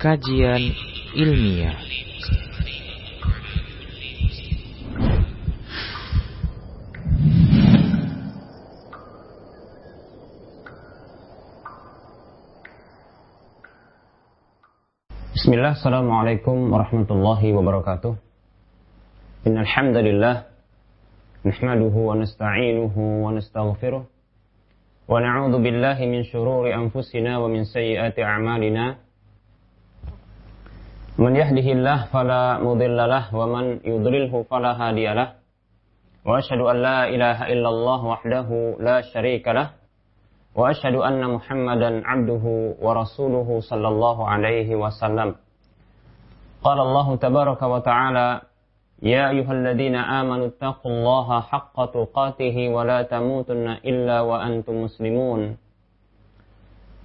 kajian ilmiah. Bismillah, Assalamualaikum warahmatullahi wabarakatuh. Innal hamdalillah nahmaduhu wa nasta'inuhu wa nastaghfiruh billahi min shururi anfusina wa min من يهده الله فلا مضل له ومن يضلله فلا هادي له. وأشهد أن لا إله إلا الله وحده لا شريك له وأشهد أن محمدا عبده ورسوله صلى الله عليه وسلم. قال الله تبارك وتعالى يا أيها الذين آمنوا اتقوا الله حق تقاته ولا تموتن إلا وأنتم مسلمون.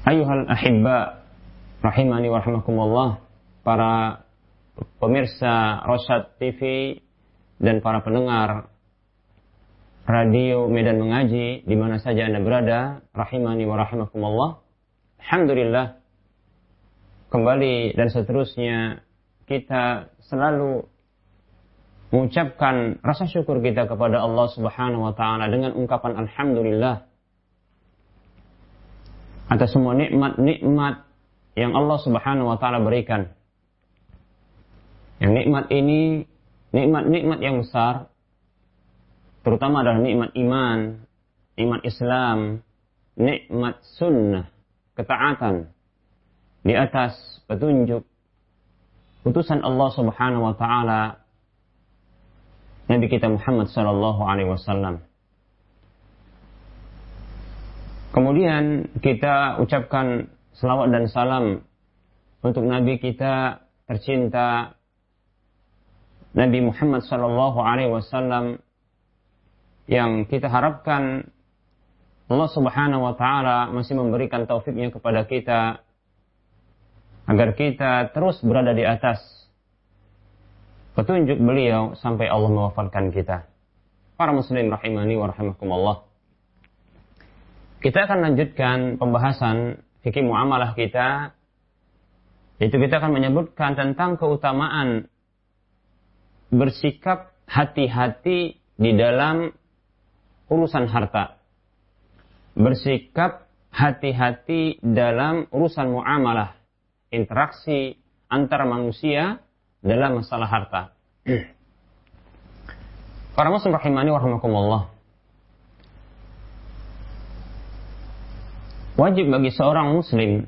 Ayuhal ahibba rahimani wa rahmakumullah para pemirsa Rosat TV dan para pendengar radio Medan Mengaji di mana saja Anda berada rahimani wa rahmakumullah Alhamdulillah kembali dan seterusnya kita selalu mengucapkan rasa syukur kita kepada Allah Subhanahu wa taala dengan ungkapan alhamdulillah atas semua nikmat-nikmat yang Allah Subhanahu wa taala berikan. Yang nikmat ini nikmat-nikmat yang besar terutama adalah nikmat iman, nikmat Islam, nikmat sunnah, ketaatan di atas petunjuk putusan Allah Subhanahu wa taala Nabi kita Muhammad sallallahu alaihi wasallam. Kemudian kita ucapkan selawat dan salam untuk Nabi kita tercinta Nabi Muhammad sallallahu alaihi wasallam yang kita harapkan Allah Subhanahu wa taala masih memberikan taufiknya kepada kita agar kita terus berada di atas petunjuk beliau sampai Allah mewafatkan kita. Para muslim rahimani wa. Kita akan lanjutkan pembahasan fikih muamalah kita yaitu kita akan menyebutkan tentang keutamaan bersikap hati-hati di dalam urusan harta. Bersikap hati-hati dalam urusan muamalah, interaksi antara manusia dalam masalah harta. Para muslim rahimani warahmatullah. Wajib bagi seorang muslim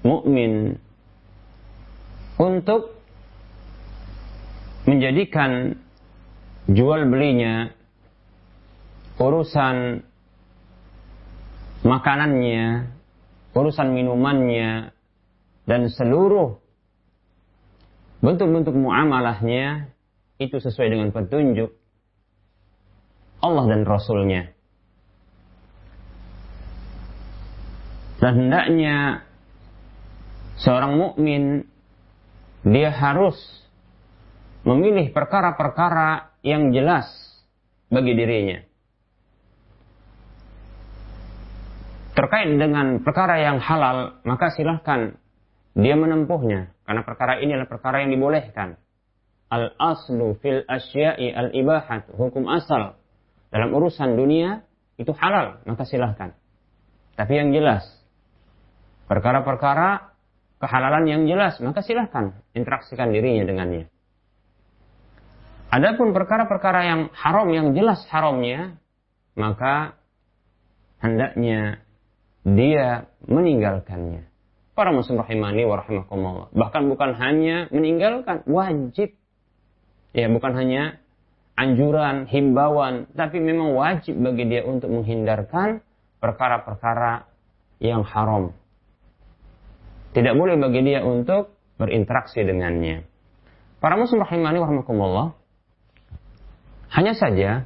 mukmin untuk menjadikan jual belinya urusan makanannya, urusan minumannya, dan seluruh bentuk-bentuk muamalahnya itu sesuai dengan petunjuk Allah dan Rasulnya. Dan hendaknya seorang mukmin dia harus memilih perkara-perkara yang jelas bagi dirinya. Terkait dengan perkara yang halal, maka silahkan dia menempuhnya. Karena perkara ini adalah perkara yang dibolehkan. Al-aslu fil asya'i al-ibahat. Hukum asal dalam urusan dunia itu halal, maka silahkan. Tapi yang jelas, perkara-perkara kehalalan yang jelas, maka silahkan interaksikan dirinya dengannya. Adapun perkara-perkara yang haram yang jelas haramnya, maka hendaknya dia meninggalkannya. Para muslim rahimani wa rahimakumullah. Bahkan bukan hanya meninggalkan, wajib. Ya, bukan hanya anjuran, himbauan, tapi memang wajib bagi dia untuk menghindarkan perkara-perkara yang haram. Tidak boleh bagi dia untuk berinteraksi dengannya. Para muslim rahimani wa rahimakumullah, hanya saja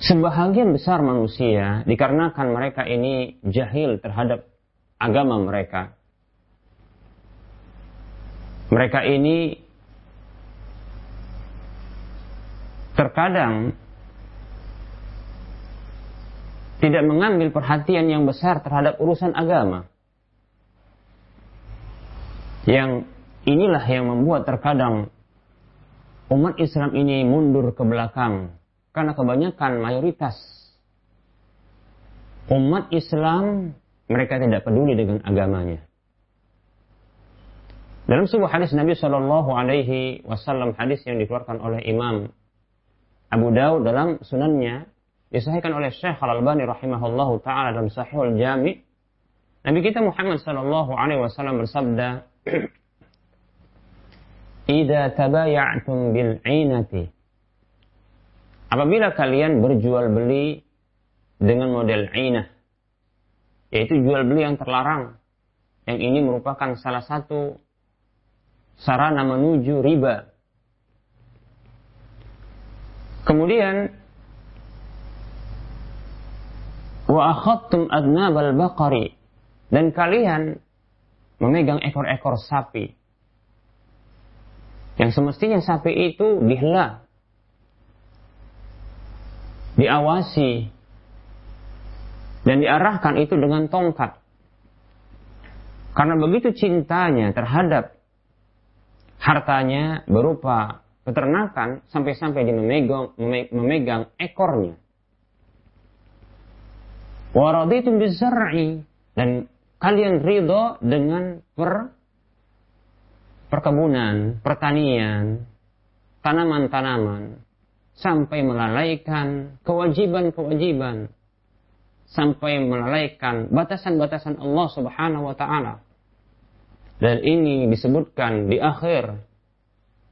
sebahagian besar manusia dikarenakan mereka ini jahil terhadap agama mereka. Mereka ini terkadang tidak mengambil perhatian yang besar terhadap urusan agama. Yang inilah yang membuat terkadang umat Islam ini mundur ke belakang karena kebanyakan mayoritas umat Islam mereka tidak peduli dengan agamanya. Dalam sebuah hadis Nabi Shallallahu Alaihi Wasallam hadis yang dikeluarkan oleh Imam Abu Daud dalam sunannya disahihkan oleh Syekh Al Albani rahimahullah taala dalam Sahihul Jami. Nabi kita Muhammad Shallallahu Alaihi Wasallam bersabda, Ida tabaya'tum bil ainati. Apabila kalian berjual beli dengan model ainah, yaitu jual beli yang terlarang, yang ini merupakan salah satu sarana menuju riba. Kemudian wa akhadtum adnabal baqari dan kalian memegang ekor-ekor sapi yang semestinya sapi itu dihela, diawasi, dan diarahkan itu dengan tongkat. Karena begitu cintanya terhadap hartanya berupa peternakan sampai-sampai dia memegang, memegang ekornya. Waraditum bizar'i dan kalian ridho dengan per perkebunan, pertanian, tanaman-tanaman, sampai melalaikan kewajiban-kewajiban, sampai melalaikan batasan-batasan Allah Subhanahu wa taala. Dan ini disebutkan di akhir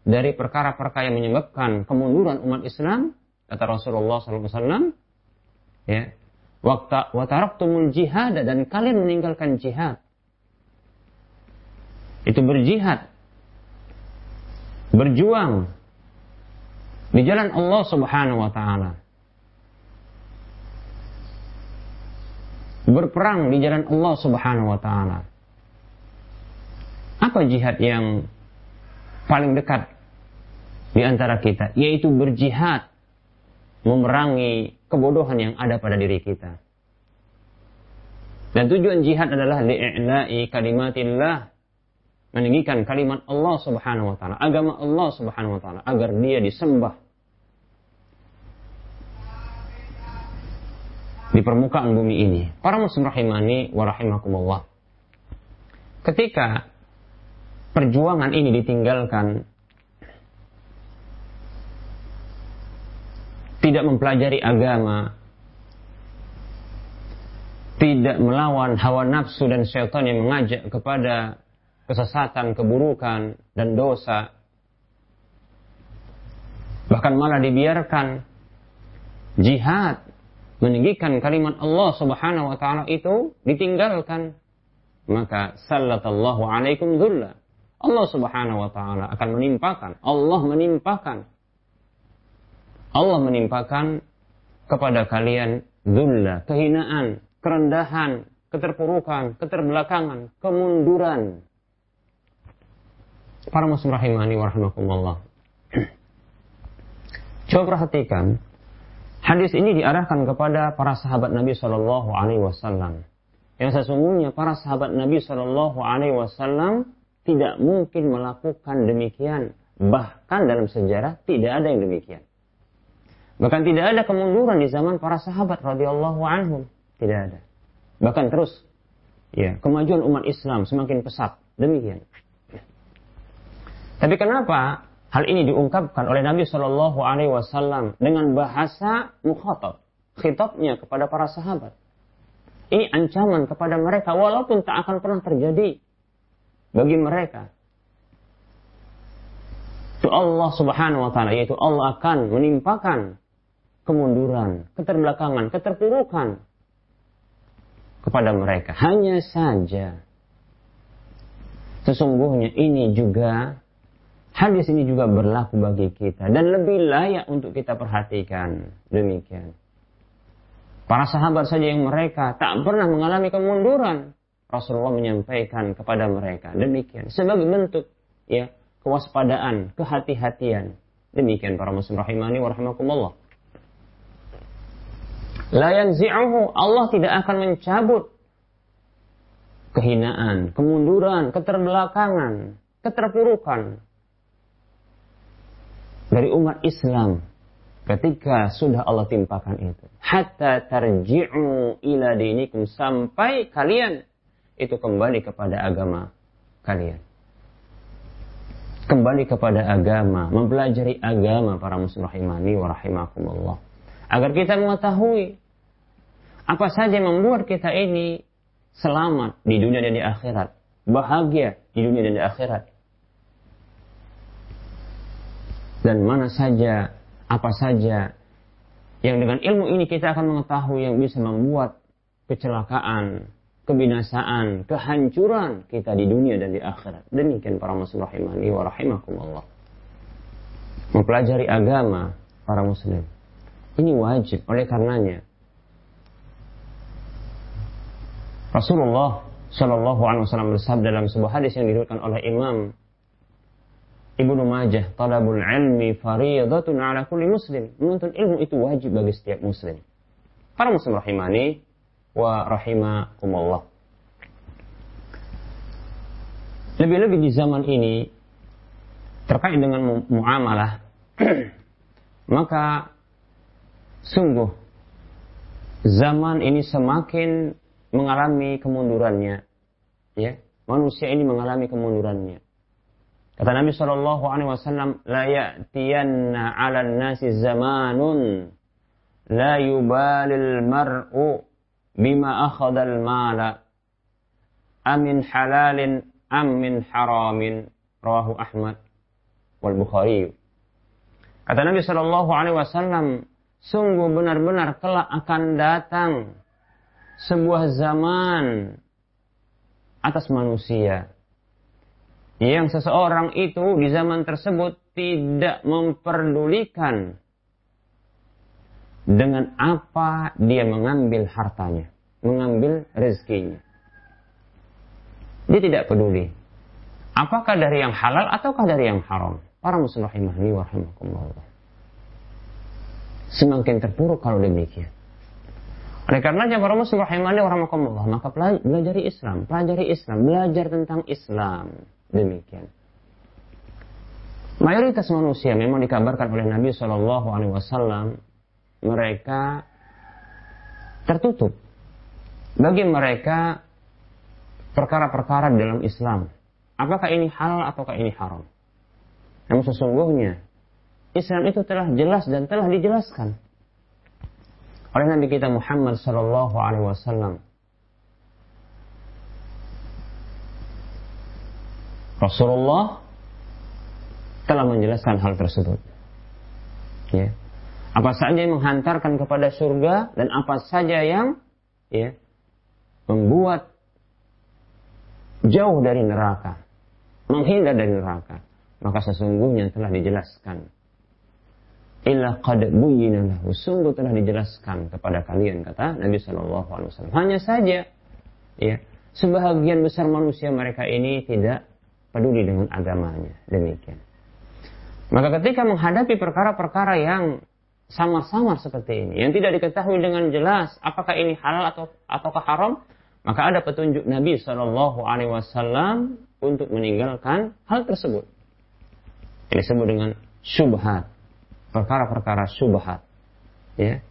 dari perkara-perkara yang menyebabkan kemunduran umat Islam, kata Rasulullah SAW, ya, waktu wataraktumul jihad dan kalian meninggalkan jihad. Itu berjihad berjuang di jalan Allah Subhanahu wa taala. Berperang di jalan Allah Subhanahu wa taala. Apa jihad yang paling dekat di antara kita? Yaitu berjihad memerangi kebodohan yang ada pada diri kita. Dan tujuan jihad adalah li'i'la'i kalimatillah meninggikan kalimat Allah Subhanahu wa taala, agama Allah Subhanahu wa taala agar dia disembah di permukaan bumi ini. Para muslim rahimani wa rahimakumullah. Ketika perjuangan ini ditinggalkan tidak mempelajari agama, tidak melawan hawa nafsu dan syaitan yang mengajak kepada kesesatan, keburukan, dan dosa. Bahkan malah dibiarkan jihad meninggikan kalimat Allah Subhanahu wa taala itu ditinggalkan maka sallallahu alaikum dhulla Allah Subhanahu wa taala akan menimpakan Allah menimpakan Allah menimpakan kepada kalian dhulla kehinaan kerendahan keterpurukan keterbelakangan kemunduran Para muslim rahimani wa. Coba perhatikan, hadis ini diarahkan kepada para sahabat Nabi Shallallahu Alaihi Wasallam. Yang sesungguhnya para sahabat Nabi Shallallahu Alaihi Wasallam tidak mungkin melakukan demikian. Bahkan dalam sejarah tidak ada yang demikian. Bahkan tidak ada kemunduran di zaman para sahabat radhiyallahu anhum. Tidak ada. Bahkan terus ya, kemajuan umat Islam semakin pesat. Demikian. Tapi kenapa Hal ini diungkapkan oleh Nabi Shallallahu Alaihi Wasallam dengan bahasa mukhatab, khitabnya kepada para sahabat. Ini ancaman kepada mereka, walaupun tak akan pernah terjadi bagi mereka. Itu Allah Subhanahu Wa Taala, yaitu Allah akan menimpakan kemunduran, keterbelakangan, keterpurukan kepada mereka. Hanya saja, sesungguhnya ini juga Hadis ini juga berlaku bagi kita dan lebih layak untuk kita perhatikan. Demikian. Para sahabat saja yang mereka tak pernah mengalami kemunduran. Rasulullah menyampaikan kepada mereka demikian sebagai bentuk ya kewaspadaan, kehati-hatian. Demikian para muslim rahimani wa rahimakumullah. La yanzi'uhu Allah tidak akan mencabut kehinaan, kemunduran, keterbelakangan, keterpurukan dari umat Islam ketika sudah Allah timpakan itu. Hatta tarji'u ila dinikum sampai kalian itu kembali kepada agama kalian. Kembali kepada agama, mempelajari agama para muslim rahimani wa rahimakumullah. Agar kita mengetahui apa saja yang membuat kita ini selamat di dunia dan di akhirat, bahagia di dunia dan di akhirat. dan mana saja, apa saja yang dengan ilmu ini kita akan mengetahui yang bisa membuat kecelakaan, kebinasaan, kehancuran kita di dunia dan di akhirat. Demikian para muslim rahimani wa rahimakumullah. Mempelajari agama para muslim. Ini wajib oleh karenanya. Rasulullah Shallallahu Alaihi Wasallam bersabda dalam sebuah hadis yang diriwayatkan oleh Imam Ibnu Majah, talabul ilmi fariyadatun ala kulli muslim. Menuntut ilmu itu wajib bagi setiap muslim. Para muslim rahimani wa rahimakumullah. Lebih-lebih di zaman ini terkait dengan mu muamalah maka sungguh zaman ini semakin mengalami kemundurannya. Ya manusia ini mengalami kemundurannya. Kata Nabi Shallallahu Alaihi Wasallam, la ya'tiyanna 'ala nasi zamanun la yubalil mar'u bima akhadal mala amin halalin am min haramin. Rawahu Ahmad wal Bukhari. Kata Nabi Shallallahu Alaihi Wasallam, sungguh benar-benar kelak akan datang sebuah zaman atas manusia yang seseorang itu di zaman tersebut tidak memperdulikan dengan apa dia mengambil hartanya, mengambil rezekinya. Dia tidak peduli. Apakah dari yang halal ataukah dari yang haram? Para muslim rahimahni wa rahimakumullah. Semakin terpuruk kalau demikian. Oleh karenanya para muslim rahimahni wa rahimakumullah, maka belajar Islam, pelajari Islam, belajar tentang Islam demikian. Mayoritas manusia memang dikabarkan oleh Nabi Shallallahu Alaihi Wasallam mereka tertutup. Bagi mereka perkara-perkara dalam Islam, apakah ini halal ataukah ini haram? Namun sesungguhnya Islam itu telah jelas dan telah dijelaskan oleh Nabi kita Muhammad Shallallahu Alaihi Wasallam Rasulullah telah menjelaskan hal tersebut. Ya. Apa saja yang menghantarkan kepada surga dan apa saja yang ya, membuat jauh dari neraka, menghindar dari neraka, maka sesungguhnya telah dijelaskan. Illa qad buyyina lahu. Sungguh telah dijelaskan kepada kalian kata Nabi Shallallahu alaihi wasallam. Hanya saja ya, sebahagian besar manusia mereka ini tidak peduli dengan agamanya. Demikian. Maka ketika menghadapi perkara-perkara yang samar-samar seperti ini, yang tidak diketahui dengan jelas apakah ini halal atau ataukah haram, maka ada petunjuk Nabi Shallallahu Alaihi Wasallam untuk meninggalkan hal tersebut. Ini disebut dengan syubhat, perkara-perkara syubhat. Ya.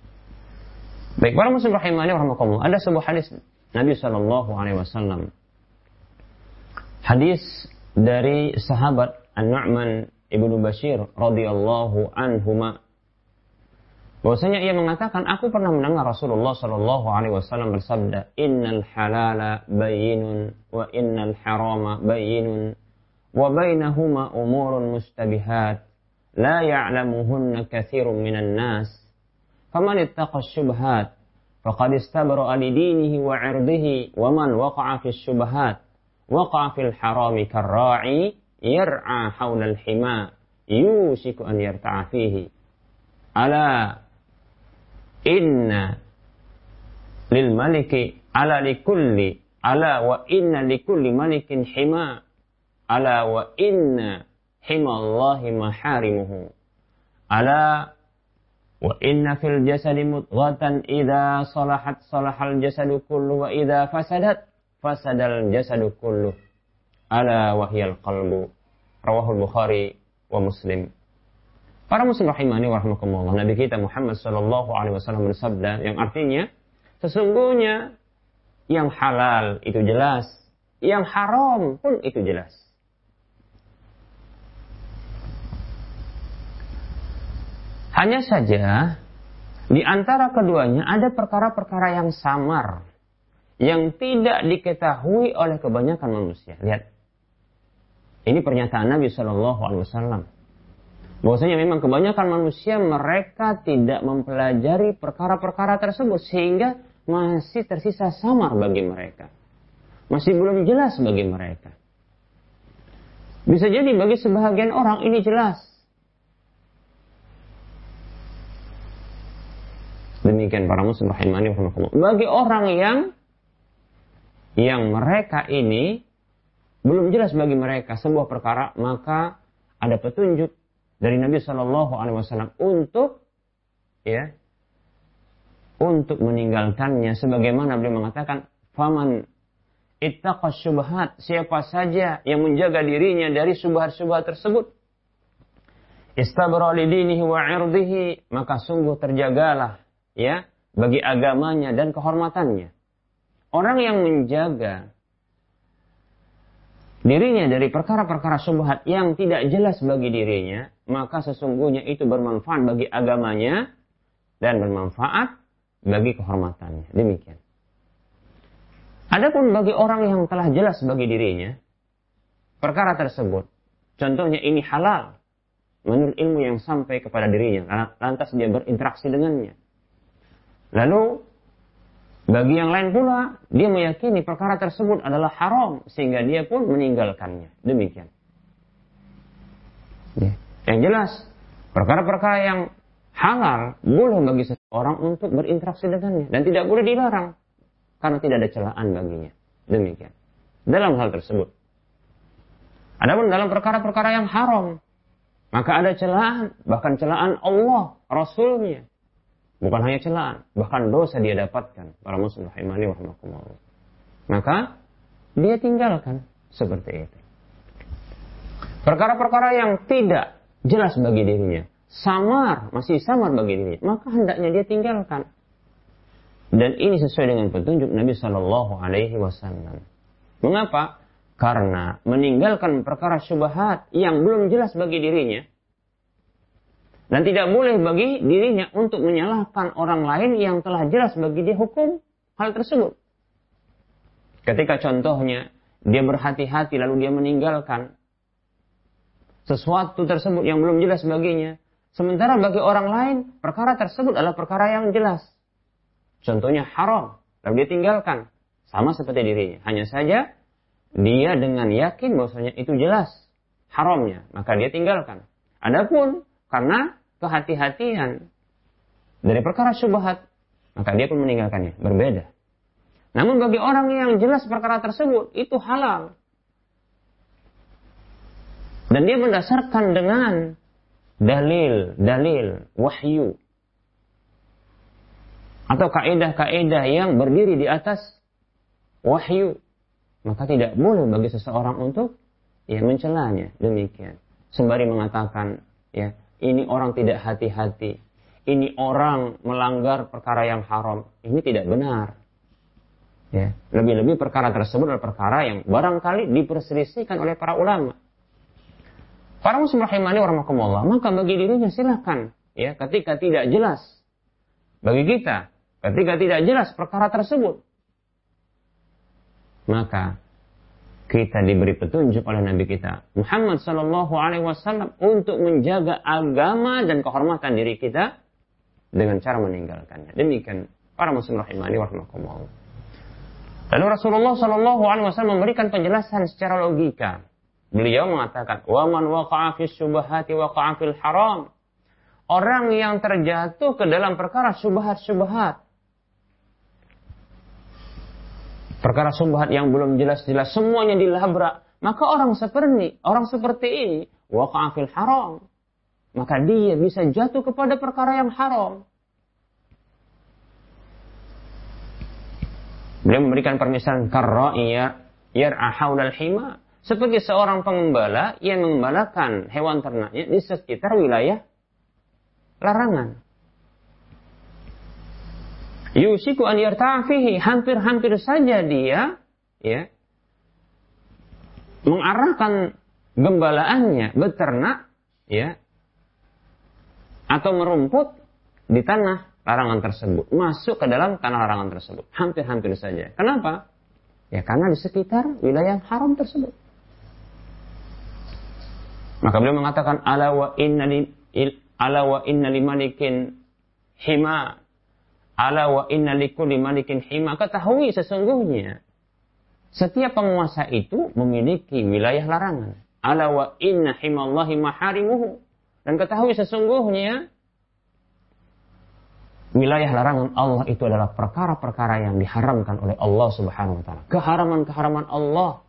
Baik para muslim rahimahnya warahmatullah. Ada sebuah hadis Nabi Shallallahu Alaihi Wasallam. Hadis dari sahabat An-Nu'man Ibnu Bashir radhiyallahu anhuma bahwasanya ia mengatakan aku pernah mendengar Rasulullah Shallallahu alaihi wasallam bersabda innal halala bayyinun wa innal harama bayyinun wa bainahuma umurun mustabihat la ya'lamuhunna katsirun minan nas faman ittaqa syubhat faqad istabra li dinihi wa 'irdihi wa man waqa'a fi syubhat waqa'a fil harami karra'i yar'a hawla al-hima yushiku an yarta'a fihi ala inna lil maliki ala likulli ala wa inna likulli malikin hima ala wa inna hima Allahi maharimuhu ala wa inna fil jasadi mudghatan idza salahat salahal jasadu kullu wa idza fasadat fasadal jasadu kullu ala wahyal qalbu rawahul bukhari wa muslim Para muslim rahimani wa rahmatullah. Nabi kita Muhammad sallallahu alaihi wasallam bersabda yang artinya sesungguhnya yang halal itu jelas, yang haram pun itu jelas. Hanya saja di antara keduanya ada perkara-perkara yang samar yang tidak diketahui oleh kebanyakan manusia. Lihat. Ini pernyataan Nabi Shallallahu alaihi wasallam bahwasanya memang kebanyakan manusia mereka tidak mempelajari perkara-perkara tersebut sehingga masih tersisa samar bagi mereka. Masih belum jelas bagi mereka. Bisa jadi bagi sebahagian orang ini jelas. Demikian para muslim rahimani Bagi orang yang yang mereka ini belum jelas bagi mereka sebuah perkara, maka ada petunjuk dari Nabi Shallallahu Alaihi Wasallam untuk ya untuk meninggalkannya sebagaimana beliau mengatakan faman ittaqa syubhat siapa saja yang menjaga dirinya dari syubhat-syubhat tersebut istabra lidinihi wa irdihi maka sungguh terjagalah ya bagi agamanya dan kehormatannya orang yang menjaga dirinya dari perkara-perkara syubhat yang tidak jelas bagi dirinya maka sesungguhnya itu bermanfaat bagi agamanya dan bermanfaat bagi kehormatannya. Demikian. Adapun bagi orang yang telah jelas bagi dirinya perkara tersebut, contohnya ini halal menurut ilmu yang sampai kepada dirinya, lantas dia berinteraksi dengannya. Lalu bagi yang lain pula, dia meyakini perkara tersebut adalah haram sehingga dia pun meninggalkannya. Demikian. Ya. Yang jelas, perkara-perkara yang halal boleh bagi seseorang untuk berinteraksi dengannya dan tidak boleh dilarang karena tidak ada celaan baginya. Demikian. Dalam hal tersebut. Adapun dalam perkara-perkara yang haram, maka ada celaan, bahkan celaan Allah, Rasulnya. Bukan hanya celaan, bahkan dosa dia dapatkan. Para muslim rahimani wa Maka dia tinggalkan seperti itu. Perkara-perkara yang tidak jelas bagi dirinya, samar, masih samar bagi dirinya, maka hendaknya dia tinggalkan. Dan ini sesuai dengan petunjuk Nabi Shallallahu Alaihi Wasallam. Mengapa? Karena meninggalkan perkara syubhat yang belum jelas bagi dirinya dan tidak boleh bagi dirinya untuk menyalahkan orang lain yang telah jelas bagi dia hukum hal tersebut. Ketika contohnya dia berhati-hati lalu dia meninggalkan sesuatu tersebut yang belum jelas baginya. Sementara bagi orang lain, perkara tersebut adalah perkara yang jelas. Contohnya haram, lalu dia tinggalkan. Sama seperti dirinya. Hanya saja, dia dengan yakin bahwasanya itu jelas haramnya. Maka dia tinggalkan. Adapun karena kehati-hatian dari perkara syubhat, maka dia pun meninggalkannya. Berbeda. Namun bagi orang yang jelas perkara tersebut, itu halal. Dan dia mendasarkan dengan dalil, dalil, wahyu. Atau kaedah-kaedah yang berdiri di atas wahyu. Maka tidak boleh bagi seseorang untuk ya mencelanya. Demikian. Sembari mengatakan, ya ini orang tidak hati-hati. Ini orang melanggar perkara yang haram. Ini tidak benar. Ya, lebih-lebih perkara tersebut adalah perkara yang barangkali diperselisihkan oleh para ulama. Para muslim rahimani warahmatullah, maka bagi dirinya silahkan ya ketika tidak jelas bagi kita ketika tidak jelas perkara tersebut maka kita diberi petunjuk oleh Nabi kita Muhammad Shallallahu Alaihi Wasallam untuk menjaga agama dan kehormatan diri kita dengan cara meninggalkannya. Demikian para muslim rahimani warahmatullah. Lalu Rasulullah Shallallahu Alaihi Wasallam memberikan penjelasan secara logika Beliau mengatakan, "Waman waqa'a fi syubhati haram." Orang yang terjatuh ke dalam perkara syubhat-syubhat. Perkara syubhat yang belum jelas-jelas semuanya dilabrak, maka orang seperti orang seperti ini waqa'a fil haram. Maka dia bisa jatuh kepada perkara yang haram. Beliau memberikan permisalan karra'iya yar'a haulal hima seperti seorang pengembala yang mengembalakan hewan ternaknya di sekitar wilayah larangan. Yusiku an yartafihi hampir-hampir saja dia ya mengarahkan gembalaannya beternak ya atau merumput di tanah larangan tersebut. Masuk ke dalam tanah larangan tersebut. Hampir-hampir saja. Kenapa? Ya karena di sekitar wilayah haram tersebut. Maka beliau mengatakan ala wa inna li, ala wa inna li malikin hima ala wa inna li kulli malikin hima ketahui sesungguhnya setiap penguasa itu memiliki wilayah larangan ala wa inna himallahi maharimuhu dan ketahui sesungguhnya wilayah larangan Allah itu adalah perkara-perkara yang diharamkan oleh Allah Subhanahu wa taala. Keharaman-keharaman Allah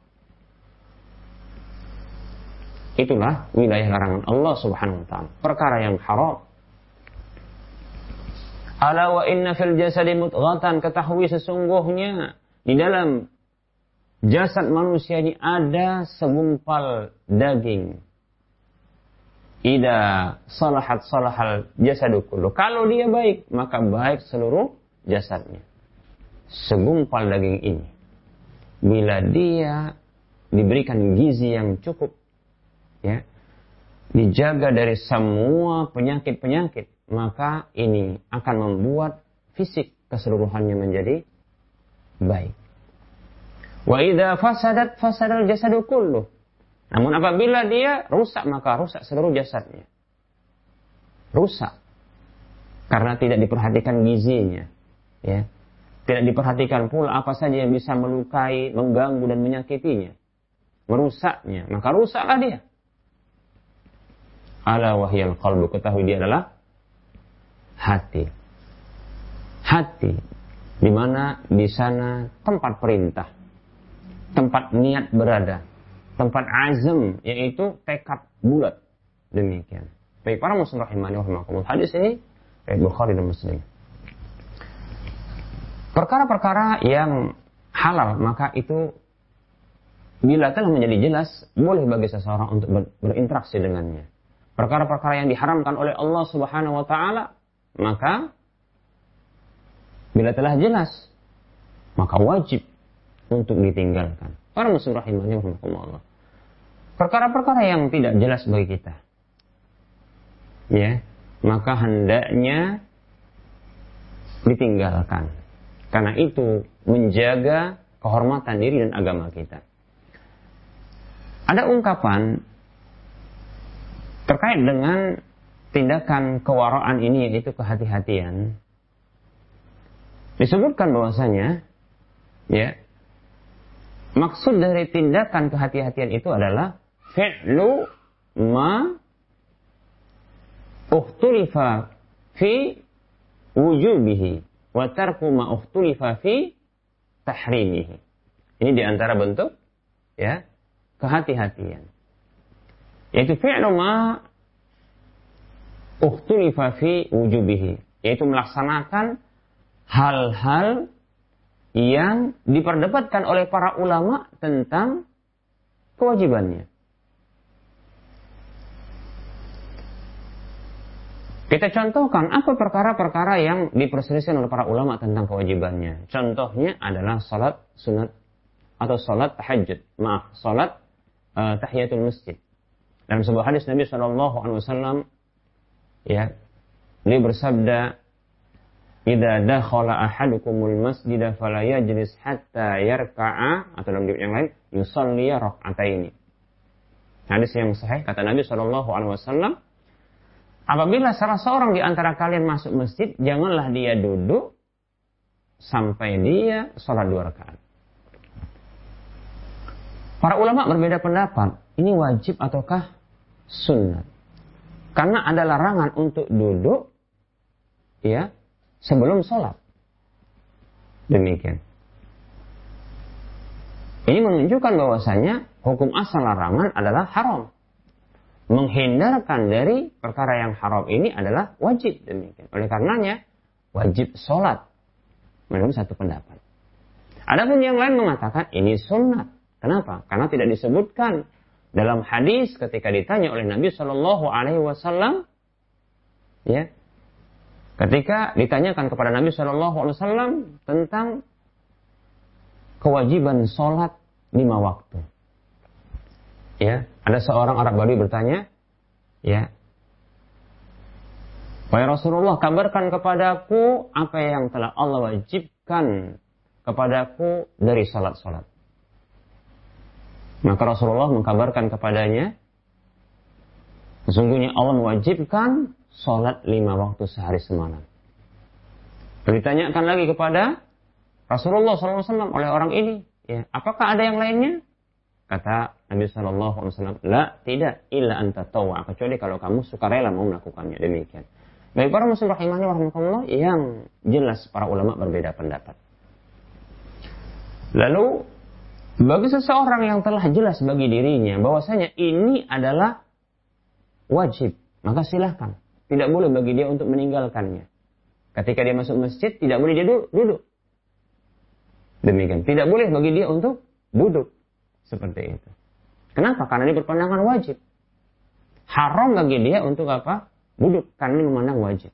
Itulah wilayah larangan Allah Subhanahu wa taala. Perkara yang haram. Ala wa inna fil jasadi mudghatan ketahui sesungguhnya di dalam jasad manusia ini ada segumpal daging. Ida salahat salahal jasadu kullu. Kalau dia baik, maka baik seluruh jasadnya. Segumpal daging ini. Bila dia diberikan gizi yang cukup, ya dijaga dari semua penyakit-penyakit, maka ini akan membuat fisik keseluruhannya menjadi baik. Wa idza fasadat fasadal jasadu. Namun apabila dia rusak maka rusak seluruh jasadnya. Rusak. Karena tidak diperhatikan gizinya, ya. Tidak diperhatikan pula apa saja yang bisa melukai, mengganggu dan menyakitinya. Merusaknya, maka rusaklah dia ala wahyal qalbu ketahui dia adalah hati. Hati di mana di sana tempat perintah tempat niat berada tempat azam yaitu tekad bulat. Demikian. Baik para muslim rahimani rahimakumullah. Hadis ini eh, Bukhari dan Muslim. Perkara-perkara yang halal maka itu bila telah menjadi jelas boleh bagi seseorang untuk berinteraksi dengannya. Perkara-perkara yang diharamkan oleh Allah Subhanahu wa taala, maka bila telah jelas, maka wajib untuk ditinggalkan. Para muslim rahimahnya Allah. Perkara-perkara yang tidak jelas bagi kita. Ya, maka hendaknya ditinggalkan. Karena itu menjaga kehormatan diri dan agama kita. Ada ungkapan terkait dengan tindakan kewaraan ini yaitu kehati-hatian. Disebutkan bahwasanya ya maksud dari tindakan kehati-hatian itu adalah fi'lu ma uhtulifa fi wujubihi wa tarku ma uhtulifa fi tahrimihi. Ini di antara bentuk ya kehati-hatian. Yaitu fi'lu ma uktulifa fi wujubihi yaitu melaksanakan hal-hal yang diperdebatkan oleh para ulama tentang kewajibannya. Kita contohkan apa perkara-perkara yang diperselisihkan oleh para ulama tentang kewajibannya. Contohnya adalah salat sunat atau salat tahajud. Maaf, salat uh, tahiyatul masjid. Dalam sebuah hadis Nabi Wasallam, ya, dia bersabda, "Idza dakhala ahadukumul masjida fala yajlis hatta yarka'a atau dalam yang lain yusalli rak'ataini." Hadis yang sahih kata Nabi Shallallahu Alaihi Wasallam, apabila salah seorang di antara kalian masuk masjid, janganlah dia duduk sampai dia sholat dua rakaat. Para ulama berbeda pendapat, ini wajib ataukah sunnah? Karena ada larangan untuk duduk ya sebelum sholat. Demikian. Ini menunjukkan bahwasanya hukum asal larangan adalah haram. Menghindarkan dari perkara yang haram ini adalah wajib demikian. Oleh karenanya wajib sholat menurut satu pendapat. Adapun yang lain mengatakan ini sunnah. Kenapa? Karena tidak disebutkan dalam hadis ketika ditanya oleh Nabi Shallallahu Alaihi Wasallam, ya, ketika ditanyakan kepada Nabi Shallallahu Alaihi Wasallam tentang kewajiban sholat lima waktu. Ya, ada seorang Arab Badui bertanya, ya, Wahai Rasulullah, kabarkan kepadaku apa yang telah Allah wajibkan kepadaku dari salat-salat. Maka Rasulullah mengkabarkan kepadanya, sesungguhnya Allah mewajibkan sholat lima waktu sehari semalam. Ditanyakan lagi kepada Rasulullah SAW oleh orang ini, ya, apakah ada yang lainnya? Kata Nabi SAW, la tidak, illa anta tawa, kecuali kalau kamu suka rela mau melakukannya. Demikian. Baik para muslim rahimahnya warahmatullah yang jelas para ulama berbeda pendapat. Lalu bagi seseorang yang telah jelas bagi dirinya bahwasanya ini adalah wajib, maka silahkan. Tidak boleh bagi dia untuk meninggalkannya. Ketika dia masuk masjid, tidak boleh dia duduk. Demikian. Tidak boleh bagi dia untuk duduk. Seperti itu. Kenapa? Karena dia berpandangan wajib. Haram bagi dia untuk apa? Duduk. Karena dia memandang wajib.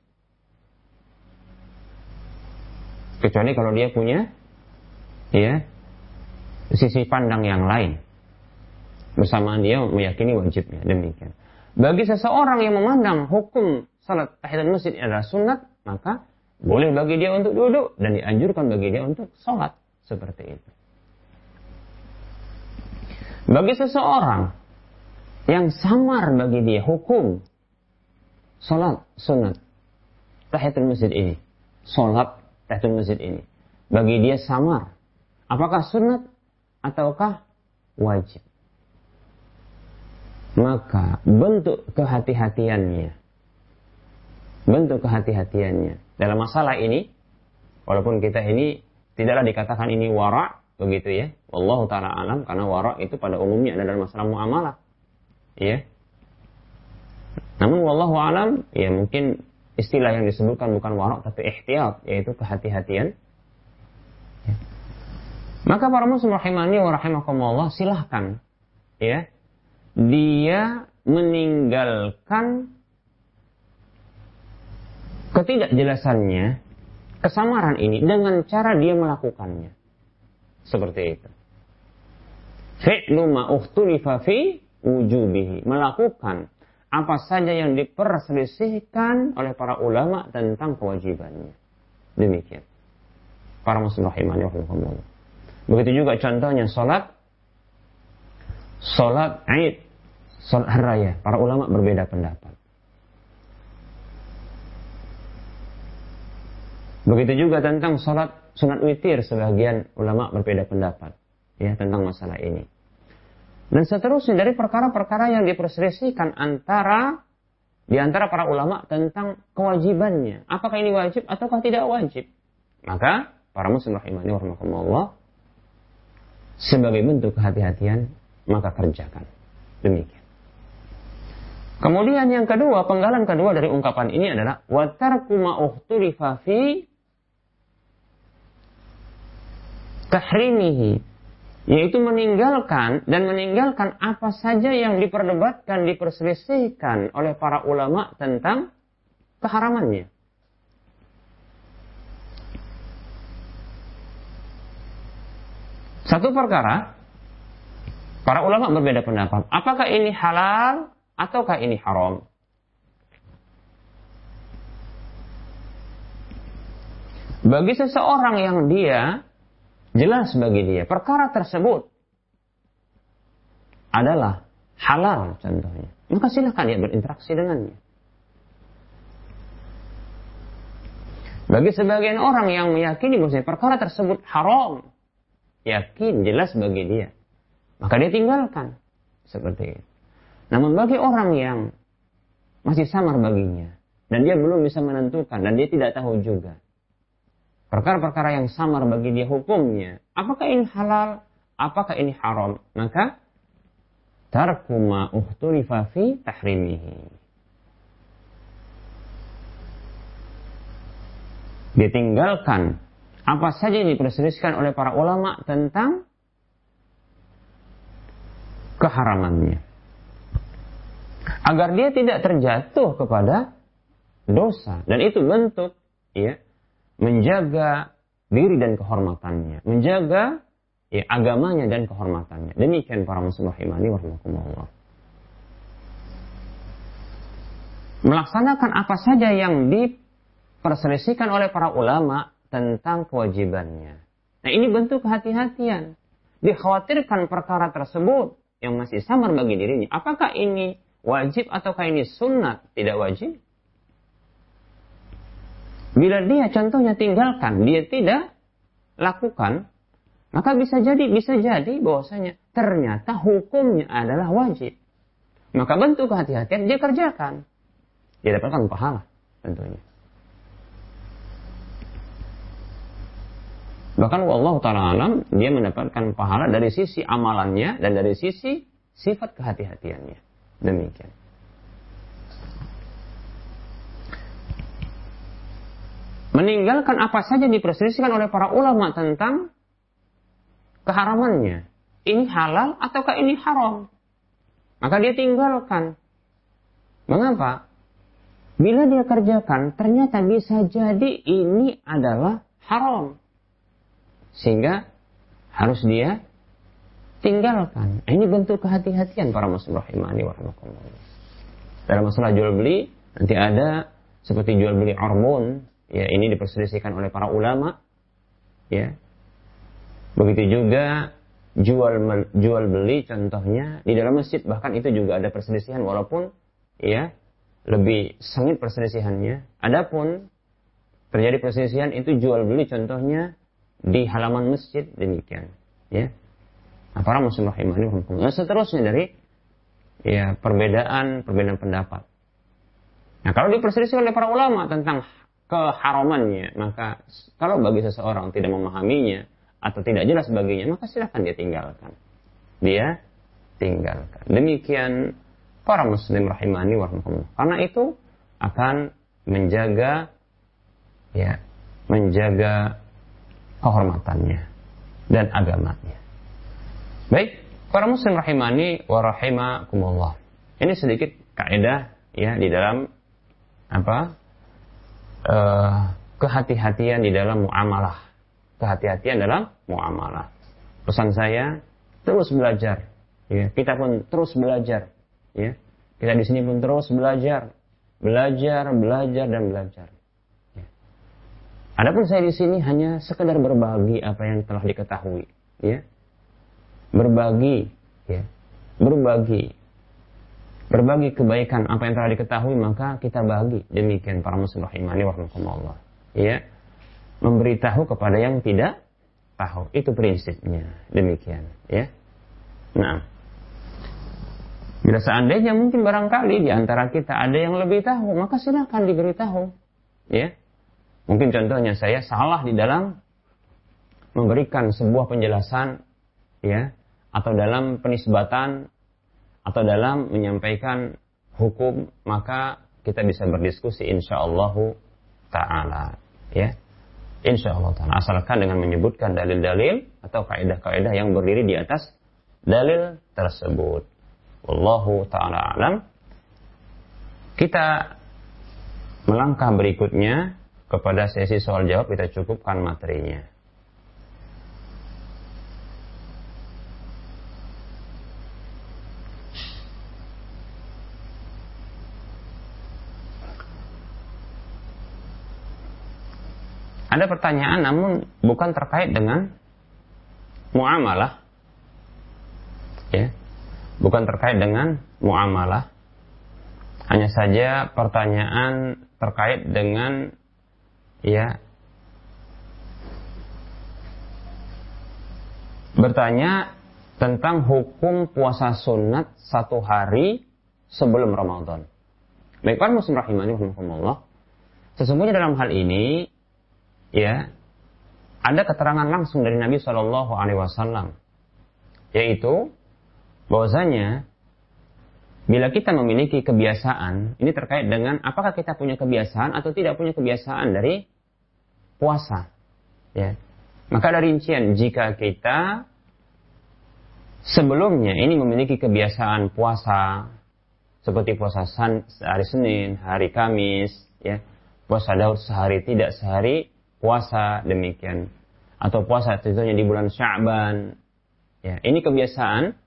Kecuali kalau dia punya ya sisi pandang yang lain. Bersamaan dia meyakini wajibnya. Demikian. Bagi seseorang yang memandang hukum salat tahiyatul masjid adalah sunat, maka boleh bagi dia untuk duduk dan dianjurkan bagi dia untuk sholat seperti itu. Bagi seseorang yang samar bagi dia hukum sholat sunat tahiyatul masjid ini, sholat tahiyatul masjid ini, bagi dia samar, apakah sunat ataukah wajib? Maka bentuk kehati-hatiannya, bentuk kehati-hatiannya dalam masalah ini, walaupun kita ini tidaklah dikatakan ini wara, begitu ya, Allah taala alam karena wara itu pada umumnya adalah masalah muamalah, ya. Namun wallahu alam, ya mungkin istilah yang disebutkan bukan wara tapi ihtiyat, yaitu kehati-hatian. Maka para muslim rahimani wa rahimakumullah silahkan ya dia meninggalkan ketidakjelasannya kesamaran ini dengan cara dia melakukannya. Seperti itu. Fi'lu ma ukhtulifa fi wujubihi. Melakukan apa saja yang diperselisihkan oleh para ulama tentang kewajibannya. Demikian. Para muslim rahimani wa Begitu juga contohnya sholat, sholat Aid, sholat raya. Para ulama berbeda pendapat. Begitu juga tentang sholat sunat witir, sebagian ulama berbeda pendapat ya tentang masalah ini. Dan seterusnya dari perkara-perkara yang diperselisihkan antara di antara para ulama tentang kewajibannya. Apakah ini wajib ataukah tidak wajib? Maka para muslim rahimani warahmatullah sebagai bentuk kehati-hatian, maka kerjakan. Demikian. Kemudian yang kedua, penggalan kedua dari ungkapan ini adalah watarku ma'ukhtulifa fi tahrimihi yaitu meninggalkan dan meninggalkan apa saja yang diperdebatkan, diperselisihkan oleh para ulama tentang keharamannya. Satu perkara, para ulama berbeda pendapat. Apakah ini halal ataukah ini haram? Bagi seseorang yang dia jelas bagi dia perkara tersebut adalah halal contohnya, maka silakan dia berinteraksi dengannya. Bagi sebagian orang yang meyakini bahwa perkara tersebut haram, yakin jelas bagi dia, maka dia tinggalkan seperti itu. Namun bagi orang yang masih samar baginya dan dia belum bisa menentukan dan dia tidak tahu juga perkara-perkara yang samar bagi dia hukumnya, apakah ini halal, apakah ini haram, maka tarku ma uhturifa fi tahrimihi. Ditinggalkan apa saja yang diperselisihkan oleh para ulama tentang keharamannya. Agar dia tidak terjatuh kepada dosa. Dan itu bentuk ya menjaga diri dan kehormatannya, menjaga ya, agamanya dan kehormatannya. Demikian para muslim rahimani warahmatullah. Melaksanakan apa saja yang diperselisihkan oleh para ulama tentang kewajibannya. Nah ini bentuk kehati-hatian. Dikhawatirkan perkara tersebut yang masih samar bagi dirinya. Apakah ini wajib ataukah ini sunnah? Tidak wajib. Bila dia contohnya tinggalkan, dia tidak lakukan, maka bisa jadi bisa jadi bahwasanya ternyata hukumnya adalah wajib. Maka bentuk kehati-hatian dia kerjakan. Dia dapatkan pahala tentunya. Bahkan Allah Ta'ala alam, dia mendapatkan pahala dari sisi amalannya dan dari sisi sifat kehati-hatiannya. Demikian. meninggalkan apa saja diperselisihkan oleh para ulama tentang keharamannya. Ini halal ataukah ini haram? Maka dia tinggalkan. Mengapa? Bila dia kerjakan, ternyata bisa jadi ini adalah haram. Sehingga harus dia tinggalkan. Ini bentuk kehati-hatian para muslim rahimani warahmatullahi Dalam masalah jual beli, nanti ada seperti jual beli hormon, ya ini diperselisihkan oleh para ulama. Ya. Begitu juga jual jual beli contohnya di dalam masjid. Bahkan itu juga ada perselisihan walaupun ya lebih sengit perselisihannya. Adapun terjadi perselisihan itu jual beli contohnya di halaman masjid demikian ya para muslim rahimahni nah, seterusnya dari ya perbedaan perbedaan pendapat nah kalau diperselisihkan oleh para ulama tentang keharamannya, maka kalau bagi seseorang tidak memahaminya atau tidak jelas baginya, maka silahkan dia tinggalkan. Dia tinggalkan. Demikian para muslim rahimani warahmatullah. Karena itu akan menjaga ya, menjaga kehormatannya dan agamanya. Baik, para muslim rahimani wa rahimakumullah. Ini sedikit kaidah ya di dalam apa? uh, kehati-hatian di dalam muamalah. Kehati-hatian dalam muamalah. Pesan saya terus belajar. Ya, kita pun terus belajar. Ya, kita di sini pun terus belajar, belajar, belajar dan belajar. Adapun saya di sini hanya sekedar berbagi apa yang telah diketahui. Ya, berbagi, ya, berbagi. Berbagi kebaikan apa yang telah diketahui maka kita bagi. Demikian para muslim rahimani warahmatullah ya. Memberitahu kepada yang tidak tahu. Itu prinsipnya. Demikian ya. Nah. Bila seandainya mungkin barangkali di antara kita ada yang lebih tahu maka silakan diberitahu ya mungkin contohnya saya salah di dalam memberikan sebuah penjelasan ya atau dalam penisbatan atau dalam menyampaikan hukum maka kita bisa berdiskusi insyaallah taala ya. Insyaallah taala. Asalkan dengan menyebutkan dalil-dalil atau kaidah-kaidah yang berdiri di atas dalil tersebut. Wallahu taala alam. Kita melangkah berikutnya kepada sesi soal jawab kita cukupkan materinya. Ada pertanyaan namun bukan terkait dengan muamalah. Ya. Bukan terkait dengan muamalah. Hanya saja pertanyaan terkait dengan ya bertanya tentang hukum puasa sunat satu hari sebelum Ramadan. Baik, para muslim rahimani. Sesungguhnya dalam hal ini ya ada keterangan langsung dari Nabi Shallallahu Alaihi Wasallam yaitu bahwasanya bila kita memiliki kebiasaan ini terkait dengan apakah kita punya kebiasaan atau tidak punya kebiasaan dari puasa ya. Maka dari rincian jika kita sebelumnya ini memiliki kebiasaan puasa seperti puasa hari Senin, hari Kamis, ya, puasa Daud sehari tidak sehari puasa demikian. Atau puasa tentunya di bulan Sya'ban ya. Ini kebiasaan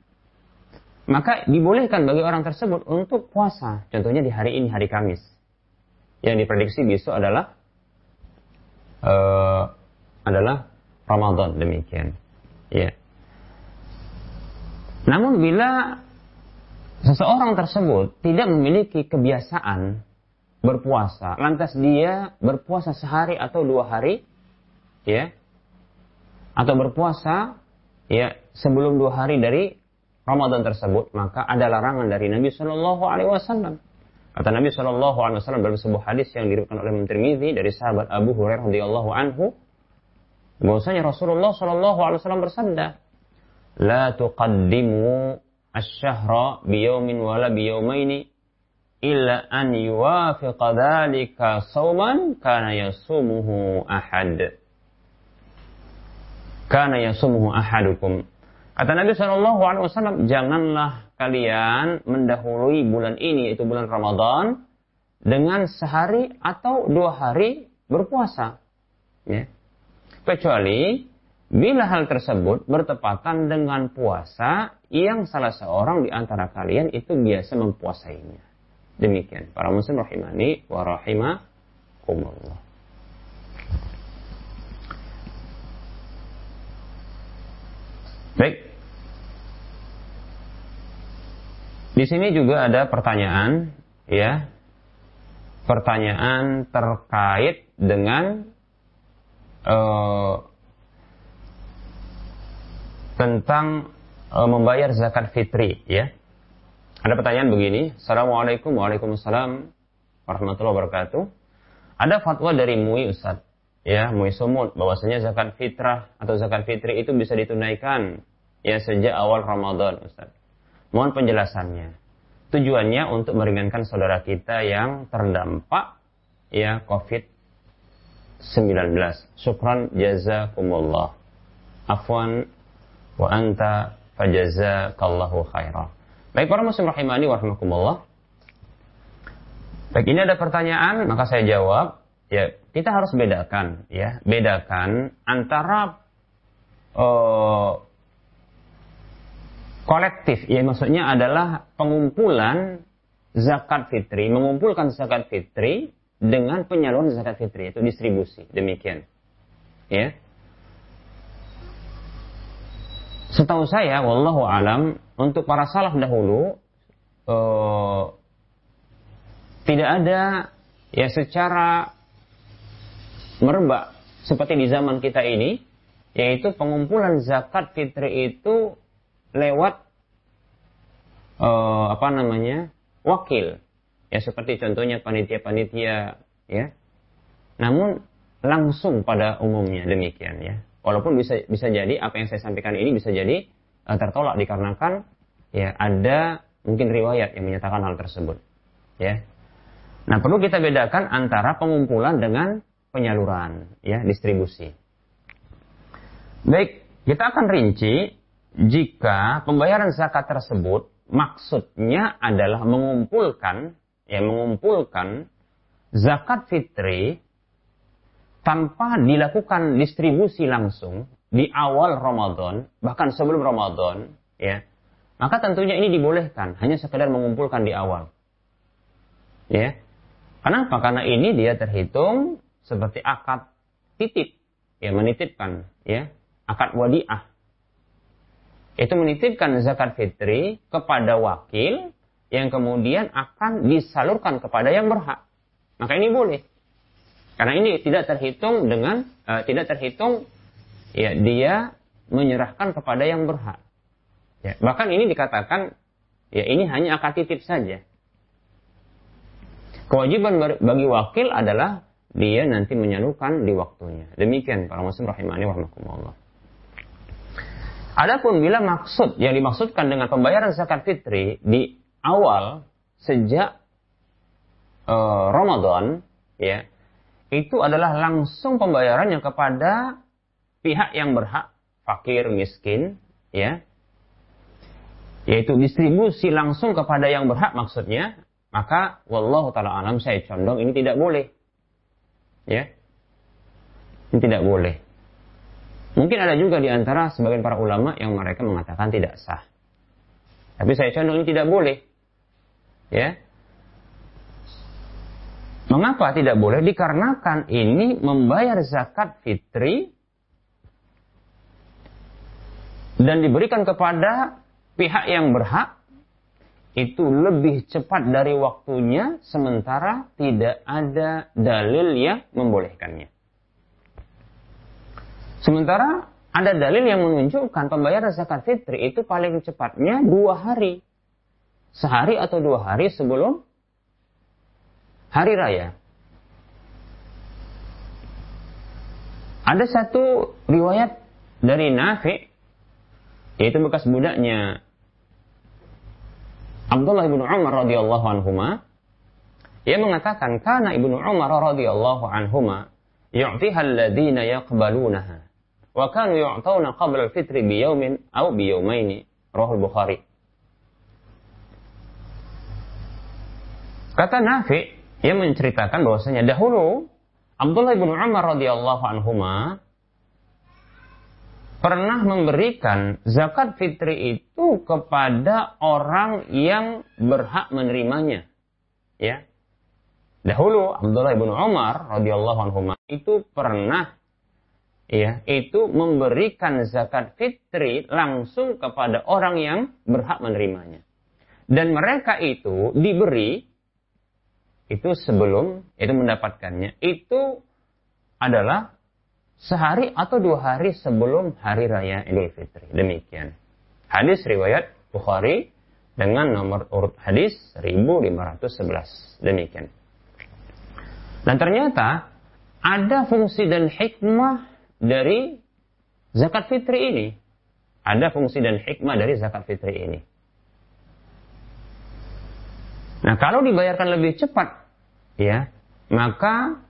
maka dibolehkan bagi orang tersebut untuk puasa. Contohnya di hari ini hari Kamis. Yang diprediksi besok adalah uh, adalah Ramadan. Demikian. Ya. Namun bila seseorang tersebut tidak memiliki kebiasaan berpuasa, lantas dia berpuasa sehari atau dua hari, ya, atau berpuasa ya sebelum dua hari dari Ramadan tersebut, maka ada larangan dari Nabi Shallallahu Alaihi Wasallam. Kata Nabi Shallallahu Alaihi Wasallam dalam sebuah hadis yang diriwayatkan oleh Imam Tirmidzi dari sahabat Abu Hurairah radhiyallahu anhu, bahwasanya Rasulullah Shallallahu Alaihi Wasallam bersabda, "La tuqaddimu asy-syahra biyaumin wala biyaumaini illa an yuwafiqa dhalika sauman kana yasumuhu ahad. Kana yasumuhu ahadukum. Kata Nabi Shallallahu Alaihi Wasallam, janganlah kalian mendahului bulan ini, itu bulan Ramadan, dengan sehari atau dua hari berpuasa. Ya. Kecuali bila hal tersebut bertepatan dengan puasa yang salah seorang di antara kalian itu biasa mempuasainya. Demikian para muslim rahimani wa rahimakumullah. Baik. Di sini juga ada pertanyaan ya. Pertanyaan terkait dengan uh, tentang uh, membayar zakat fitri ya. Ada pertanyaan begini, Assalamualaikum Waalaikumsalam warahmatullahi wabarakatuh. Ada fatwa dari MUI Ustaz, ya MUI Sumut, bahwasanya zakat fitrah atau zakat fitri itu bisa ditunaikan ya sejak awal Ramadan Ustaz. Mohon penjelasannya. Tujuannya untuk meringankan saudara kita yang terdampak ya COVID-19. Syukran jazakumullah. Afwan wa anta fajazakallahu khairah. Baik para muslim rahimani wa. Baik ini ada pertanyaan maka saya jawab ya kita harus bedakan ya. Bedakan antara uh, kolektif ya maksudnya adalah pengumpulan zakat fitri mengumpulkan zakat fitri dengan penyaluran zakat fitri itu distribusi. Demikian ya. Setahu saya wallahu alam untuk para salaf dahulu uh, tidak ada ya secara merebak seperti di zaman kita ini yaitu pengumpulan zakat fitri itu lewat uh, apa namanya wakil ya seperti contohnya panitia-panitia ya namun langsung pada umumnya demikian ya walaupun bisa bisa jadi apa yang saya sampaikan ini bisa jadi uh, tertolak dikarenakan ya ada mungkin riwayat yang menyatakan hal tersebut. Ya. Nah, perlu kita bedakan antara pengumpulan dengan penyaluran, ya, distribusi. Baik, kita akan rinci jika pembayaran zakat tersebut maksudnya adalah mengumpulkan ya mengumpulkan zakat fitri tanpa dilakukan distribusi langsung di awal Ramadan, bahkan sebelum Ramadan, ya, maka tentunya ini dibolehkan, hanya sekedar mengumpulkan di awal. Ya. Kenapa? Karena ini dia terhitung seperti akad titip, ya menitipkan, ya akad wadiah. Itu menitipkan zakat fitri kepada wakil yang kemudian akan disalurkan kepada yang berhak. Maka ini boleh. Karena ini tidak terhitung dengan uh, tidak terhitung ya dia menyerahkan kepada yang berhak. Ya, bahkan ini dikatakan ya ini hanya akad titip saja. Kewajiban bagi wakil adalah dia nanti menyalurkan di waktunya. Demikian para muslim rahimani warahmatullah. Adapun bila maksud yang dimaksudkan dengan pembayaran zakat fitri di awal sejak uh, Ramadan ya itu adalah langsung pembayarannya kepada pihak yang berhak fakir miskin ya yaitu distribusi langsung kepada yang berhak maksudnya maka wallahu taala alam saya condong ini tidak boleh. Ya. Ini tidak boleh. Mungkin ada juga di antara sebagian para ulama yang mereka mengatakan tidak sah. Tapi saya condong ini tidak boleh. Ya. Mengapa tidak boleh? Dikarenakan ini membayar zakat fitri dan diberikan kepada pihak yang berhak itu lebih cepat dari waktunya sementara tidak ada dalil yang membolehkannya. Sementara ada dalil yang menunjukkan pembayaran zakat fitri itu paling cepatnya dua hari. Sehari atau dua hari sebelum hari raya. Ada satu riwayat dari Nafi, yaitu bekas budaknya Abdullah ibnu Umar radhiyallahu anhuma ia mengatakan karena ibnu Umar radhiyallahu anhuma yu'tiha alladziina yaqbalunaha wa kanu yu'tawna qabla al-fitri bi aw bi rahul Bukhari. Kata Nafi ia menceritakan bahwasanya dahulu Abdullah ibnu Umar radhiyallahu anhuma pernah memberikan zakat fitri itu kepada orang yang berhak menerimanya. Ya. Dahulu Abdullah bin Umar radhiyallahu anhu itu pernah ya, itu memberikan zakat fitri langsung kepada orang yang berhak menerimanya. Dan mereka itu diberi itu sebelum itu mendapatkannya itu adalah sehari atau dua hari sebelum hari raya Idul Fitri. Demikian. Hadis riwayat Bukhari dengan nomor urut hadis 1511. Demikian. Dan ternyata ada fungsi dan hikmah dari zakat fitri ini. Ada fungsi dan hikmah dari zakat fitri ini. Nah, kalau dibayarkan lebih cepat, ya, maka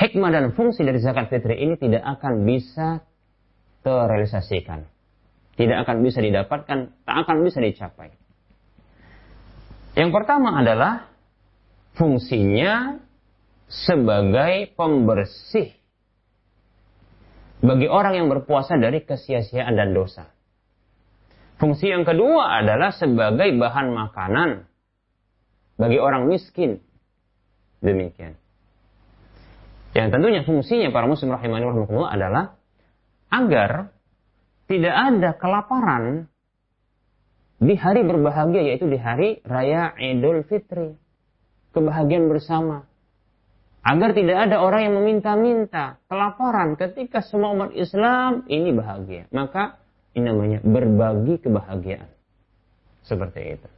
hikmah dan fungsi dari zakat fitri ini tidak akan bisa terrealisasikan. Tidak akan bisa didapatkan, tak akan bisa dicapai. Yang pertama adalah fungsinya sebagai pembersih bagi orang yang berpuasa dari kesia-siaan dan dosa. Fungsi yang kedua adalah sebagai bahan makanan bagi orang miskin. Demikian. Yang tentunya fungsinya para muslim rahimani rahimakumullah adalah agar tidak ada kelaparan di hari berbahagia yaitu di hari raya Idul Fitri. Kebahagiaan bersama. Agar tidak ada orang yang meminta-minta kelaparan ketika semua umat Islam ini bahagia. Maka ini namanya berbagi kebahagiaan. Seperti itu.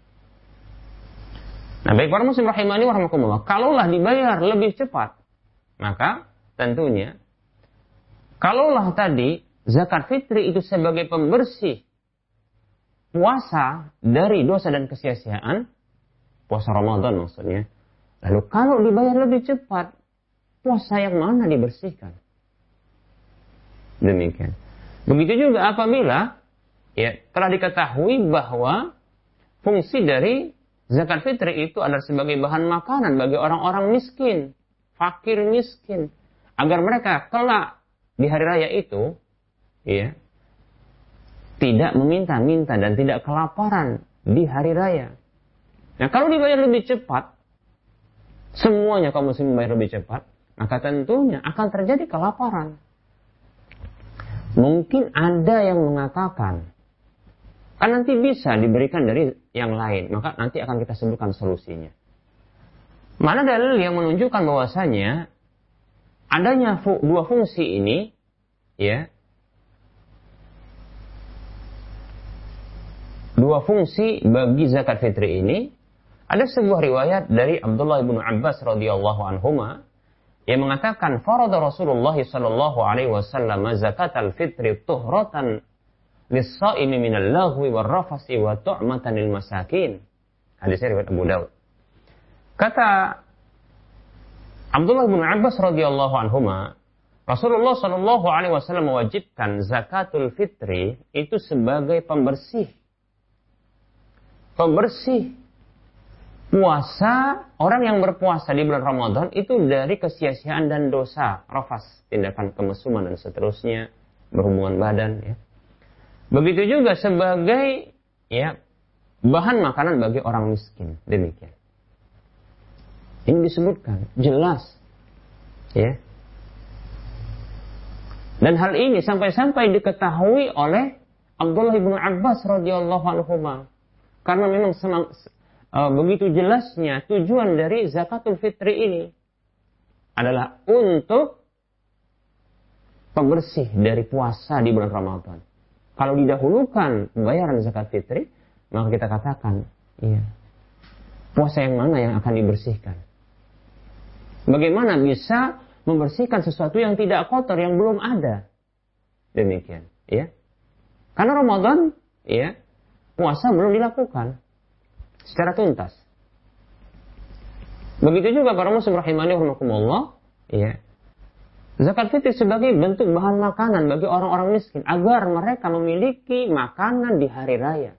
Nah, baik para muslim rahimani warahmatullah, kalaulah dibayar lebih cepat, maka tentunya kalaulah tadi zakat fitri itu sebagai pembersih puasa dari dosa dan kesia-siaan, puasa Ramadan maksudnya. Lalu kalau dibayar lebih cepat, puasa yang mana dibersihkan? Demikian. Begitu juga apabila ya telah diketahui bahwa fungsi dari zakat fitri itu adalah sebagai bahan makanan bagi orang-orang miskin fakir miskin agar mereka kelak di hari raya itu ya tidak meminta-minta dan tidak kelaparan di hari raya. Nah, kalau dibayar lebih cepat, semuanya kaum muslim membayar lebih cepat, maka tentunya akan terjadi kelaparan. Mungkin ada yang mengatakan, kan nanti bisa diberikan dari yang lain, maka nanti akan kita sebutkan solusinya. Mana dalil yang menunjukkan bahwasanya adanya dua fungsi ini, ya, dua fungsi bagi zakat fitri ini ada sebuah riwayat dari Abdullah bin Abbas radhiyallahu anhuma yang mengatakan farada Rasulullah sallallahu alaihi wasallam zakat al-fitri tuhratan lis-shaimi min al-laghwi war-rafasi wa tu'matan lil masakin. Hadis riwayat Abu Daud. Kata Abdullah bin Abbas radhiyallahu anhuma, Rasulullah sallallahu alaihi wasallam mewajibkan zakatul fitri itu sebagai pembersih. Pembersih puasa, orang yang berpuasa di bulan Ramadan itu dari kesia-siaan dan dosa, rafas, tindakan kemesuman dan seterusnya, berhubungan badan ya. Begitu juga sebagai ya bahan makanan bagi orang miskin, demikian. Ini disebutkan jelas ya. Dan hal ini sampai-sampai diketahui oleh Abdullah bin Abbas radhiyallahu anhu karena memang uh, begitu jelasnya tujuan dari zakatul fitri ini adalah untuk pembersih dari puasa di bulan Ramadan. Kalau didahulukan pembayaran zakat fitri, maka kita katakan, iya, puasa yang mana yang akan dibersihkan? Bagaimana bisa membersihkan sesuatu yang tidak kotor, yang belum ada? Demikian, ya. Karena Ramadan, ya, puasa belum dilakukan secara tuntas. Begitu juga para muslim rahimani rahimakumullah, ya. Zakat fitri sebagai bentuk bahan makanan bagi orang-orang miskin agar mereka memiliki makanan di hari raya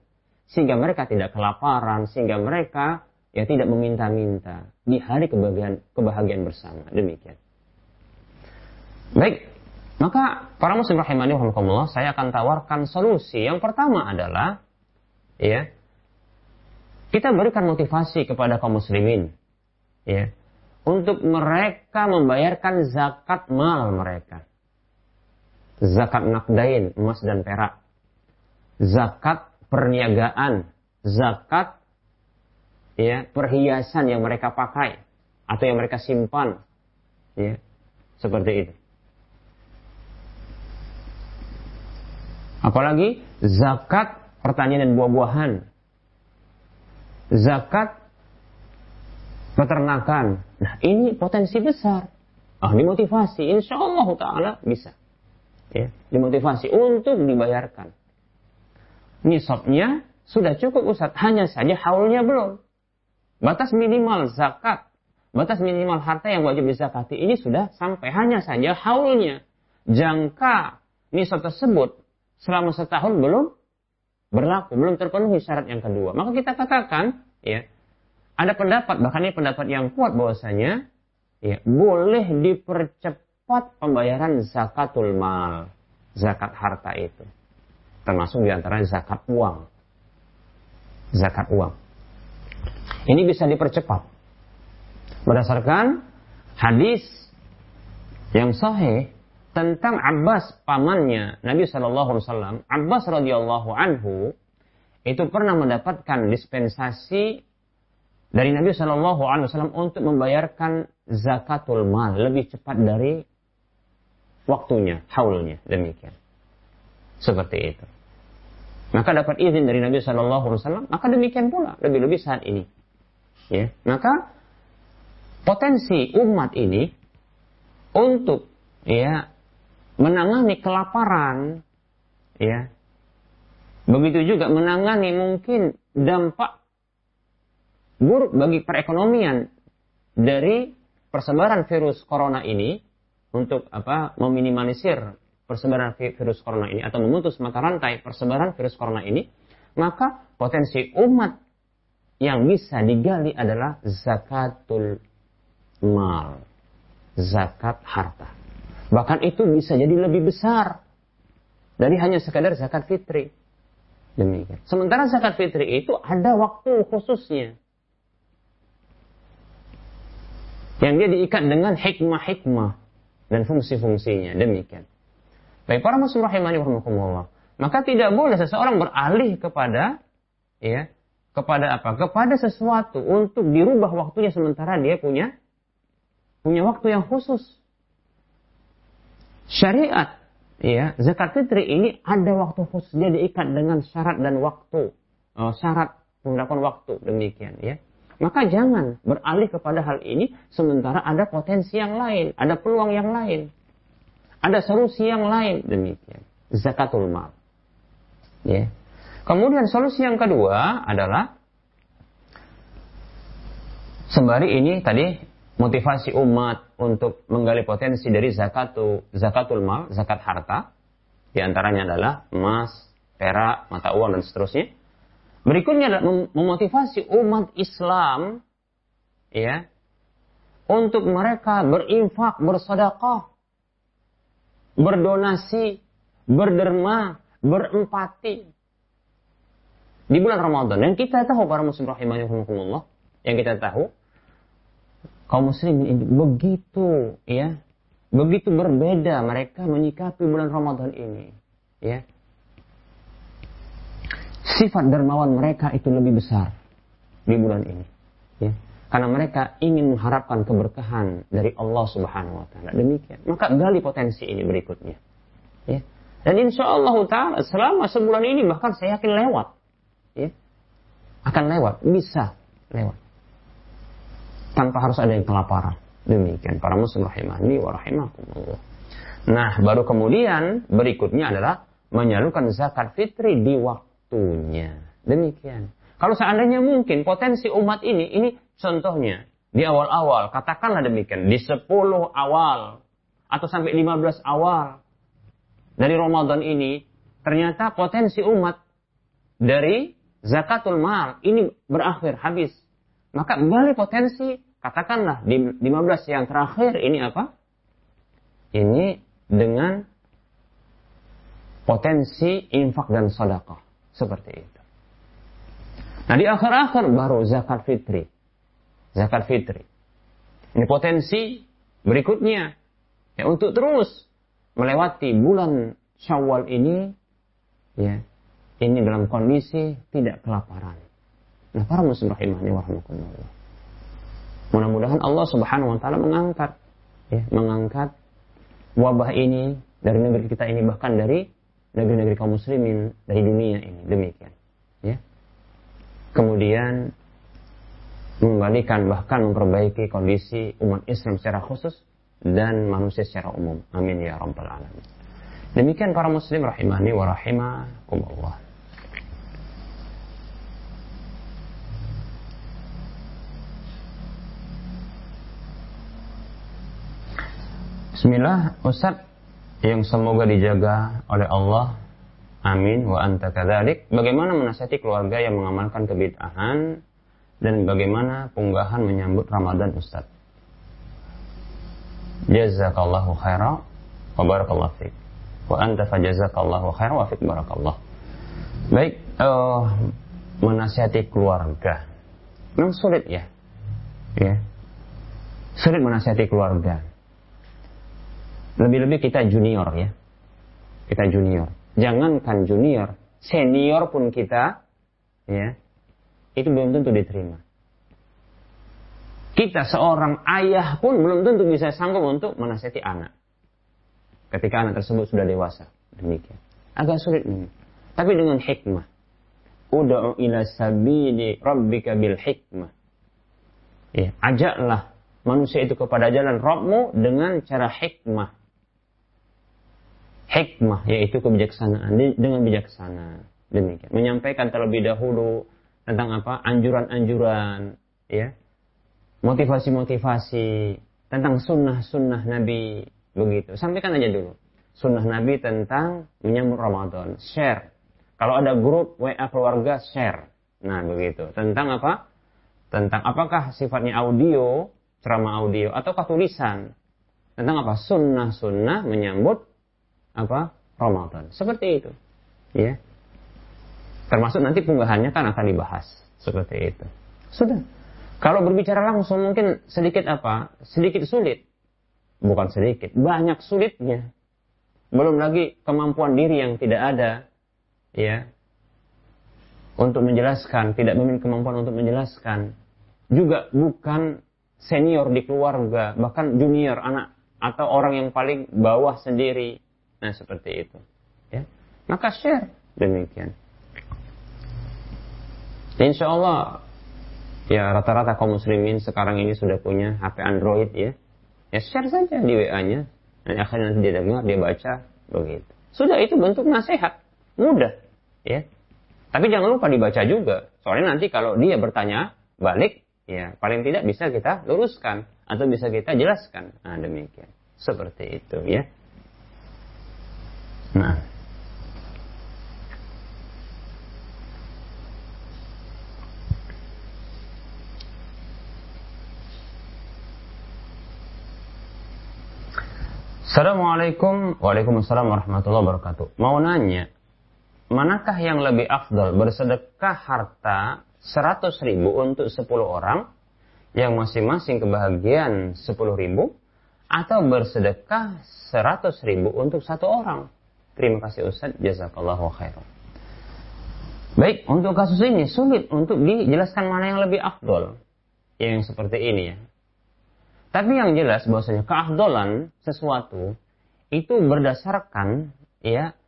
sehingga mereka tidak kelaparan, sehingga mereka ya tidak meminta-minta di hari kebahagiaan, kebahagiaan bersama. Demikian. Baik, maka para muslim rahimani rahimakumullah, saya akan tawarkan solusi. Yang pertama adalah ya, kita berikan motivasi kepada kaum muslimin ya untuk mereka membayarkan zakat mal mereka. Zakat nakdain, emas dan perak. Zakat perniagaan, zakat ya perhiasan yang mereka pakai atau yang mereka simpan. Ya, seperti itu. Apalagi zakat pertanian dan buah-buahan zakat peternakan. Nah, ini potensi besar. Ah, dimotivasi. Insya Allah Ta'ala bisa. Ya, dimotivasi untuk dibayarkan. Nisabnya sudah cukup Ustaz. Hanya saja haulnya belum. Batas minimal zakat. Batas minimal harta yang wajib dizakati ini sudah sampai. Hanya saja haulnya. Jangka nisab tersebut selama setahun belum berlaku, belum terpenuhi syarat yang kedua. Maka kita katakan, ya, ada pendapat, bahkan ini pendapat yang kuat bahwasanya, ya, boleh dipercepat pembayaran zakatul mal, zakat harta itu. Termasuk di antara zakat uang. Zakat uang. Ini bisa dipercepat. Berdasarkan hadis yang sahih tentang Abbas pamannya Nabi Shallallahu Alaihi Wasallam, Abbas radhiyallahu anhu itu pernah mendapatkan dispensasi dari Nabi Shallallahu Alaihi Wasallam untuk membayarkan zakatul mal lebih cepat dari waktunya, haulnya demikian. Seperti itu. Maka dapat izin dari Nabi Shallallahu Alaihi Wasallam, maka demikian pula lebih-lebih saat ini. Ya, maka potensi umat ini untuk ya menangani kelaparan, ya. Begitu juga menangani mungkin dampak buruk bagi perekonomian dari persebaran virus corona ini untuk apa meminimalisir persebaran virus corona ini atau memutus mata rantai persebaran virus corona ini, maka potensi umat yang bisa digali adalah zakatul mal, zakat harta. Bahkan itu bisa jadi lebih besar dari hanya sekadar zakat fitri. Demikian. Sementara zakat fitri itu ada waktu khususnya. Yang dia diikat dengan hikmah-hikmah dan fungsi-fungsinya. Demikian. Baik para rahimani. Maka tidak boleh seseorang beralih kepada ya, kepada apa? Kepada sesuatu untuk dirubah waktunya sementara dia punya punya waktu yang khusus. Syariat ya, zakat fitri ini ada waktu khusus dia diikat dengan syarat dan waktu. Oh, syarat menggunakan waktu demikian ya. Maka jangan beralih kepada hal ini sementara ada potensi yang lain, ada peluang yang lain. Ada solusi yang lain demikian. Zakatul mal. Ya. Kemudian solusi yang kedua adalah sembari ini tadi motivasi umat untuk menggali potensi dari zakatul zakatul mal, zakat harta. Di antaranya adalah emas, perak, mata uang dan seterusnya. Berikutnya adalah memotivasi umat Islam ya untuk mereka berinfak, bersedekah berdonasi, berderma, berempati di bulan Ramadan. Dan kita tahu para muslim rahimahumullah, yang kita tahu kaum muslim ini begitu ya, begitu berbeda mereka menyikapi bulan Ramadan ini, ya. Sifat dermawan mereka itu lebih besar di bulan ini, karena mereka ingin mengharapkan keberkahan dari Allah Subhanahu wa taala. Demikian. Maka gali potensi ini berikutnya. Ya. Dan insya Allah taala selama sebulan ini bahkan saya yakin lewat. Ya. Akan lewat, bisa lewat. Tanpa harus ada yang kelaparan. Demikian para muslim rahimahni wa rahimakumullah. Nah, baru kemudian berikutnya adalah menyalurkan zakat fitri di waktunya. Demikian. Kalau seandainya mungkin potensi umat ini, ini Contohnya, di awal-awal, katakanlah demikian, di 10 awal, atau sampai 15 awal dari Ramadan ini, ternyata potensi umat dari zakatul mal ini berakhir, habis. Maka kembali potensi, katakanlah di 15 yang terakhir ini apa? Ini dengan potensi infak dan sedekah seperti itu. Nah di akhir-akhir baru zakat fitri zakat fitri. Ini potensi berikutnya ya untuk terus melewati bulan Syawal ini ya ini dalam kondisi tidak kelaparan. Nah, para muslim rahimahni wa Mudah-mudahan Allah Subhanahu wa taala mengangkat ya, mengangkat wabah ini dari negeri kita ini bahkan dari negeri-negeri kaum muslimin dari dunia ini demikian ya. Kemudian mengembalikan bahkan memperbaiki kondisi umat Islam secara khusus dan manusia secara umum. Amin ya rabbal alamin. Demikian para muslim rahimani wa rahimakumullah. Bismillah, Ustaz yang semoga dijaga oleh Allah. Amin wa anta kadzalik. Bagaimana menasihati keluarga yang mengamalkan kebid'ahan dan bagaimana punggahan menyambut Ramadan Ustaz. Jazakallahu khaira wa barakallahu fiik. Wa anta fajazakallahu khaira wa fiik barakallah. Baik, uh, menasihati keluarga. Memang sulit ya. Ya. Sulit menasihati keluarga. Lebih-lebih kita junior ya. Kita junior. Jangankan junior, senior pun kita ya itu belum tentu diterima. Kita seorang ayah pun belum tentu bisa sanggup untuk menasihati anak. Ketika anak tersebut sudah dewasa. Demikian. Agak sulit ini. Tapi dengan hikmah. Uda'u ila sabili rabbika bil hikmah. Ya, ajaklah manusia itu kepada jalan Rabbmu dengan cara hikmah. Hikmah yaitu kebijaksanaan dengan bijaksana. Demikian. Menyampaikan terlebih dahulu tentang apa? Anjuran-anjuran, ya. Motivasi-motivasi tentang sunnah-sunnah Nabi begitu. Sampaikan aja dulu. Sunnah Nabi tentang menyambut Ramadan. Share. Kalau ada grup WA keluarga, share. Nah, begitu. Tentang apa? Tentang apakah sifatnya audio, ceramah audio, ataukah tulisan. Tentang apa? Sunnah-sunnah menyambut apa? Ramadan. Seperti itu. Ya. Termasuk nanti punggahannya kan akan dibahas. Seperti itu. Sudah. Kalau berbicara langsung mungkin sedikit apa? Sedikit sulit. Bukan sedikit, banyak sulitnya. Belum lagi kemampuan diri yang tidak ada, ya, untuk menjelaskan, tidak memiliki kemampuan untuk menjelaskan. Juga bukan senior di keluarga, bahkan junior anak atau orang yang paling bawah sendiri. Nah, seperti itu. Ya. Maka share demikian. Insya Allah ya rata-rata kaum muslimin sekarang ini sudah punya HP Android ya. Ya share saja di WA-nya. Dan akhirnya nanti dia dengar, dia baca, begitu. Sudah itu bentuk nasihat. Mudah. Ya. Tapi jangan lupa dibaca juga. Soalnya nanti kalau dia bertanya balik, ya paling tidak bisa kita luruskan atau bisa kita jelaskan. Nah, demikian. Seperti itu ya. Nah. Assalamualaikum. Waalaikumsalam warahmatullahi wabarakatuh. Mau nanya Manakah yang lebih afdal bersedekah harta 100 ribu untuk 10 orang Yang masing-masing kebahagiaan 10 ribu Atau bersedekah 100 ribu untuk satu orang? Terima kasih Ustaz. Jazakallahu khairan. Baik, untuk kasus ini sulit untuk dijelaskan mana yang lebih afdol. Yang seperti ini ya. Tapi yang jelas bahwasanya keafdolan sesuatu itu berdasarkan ya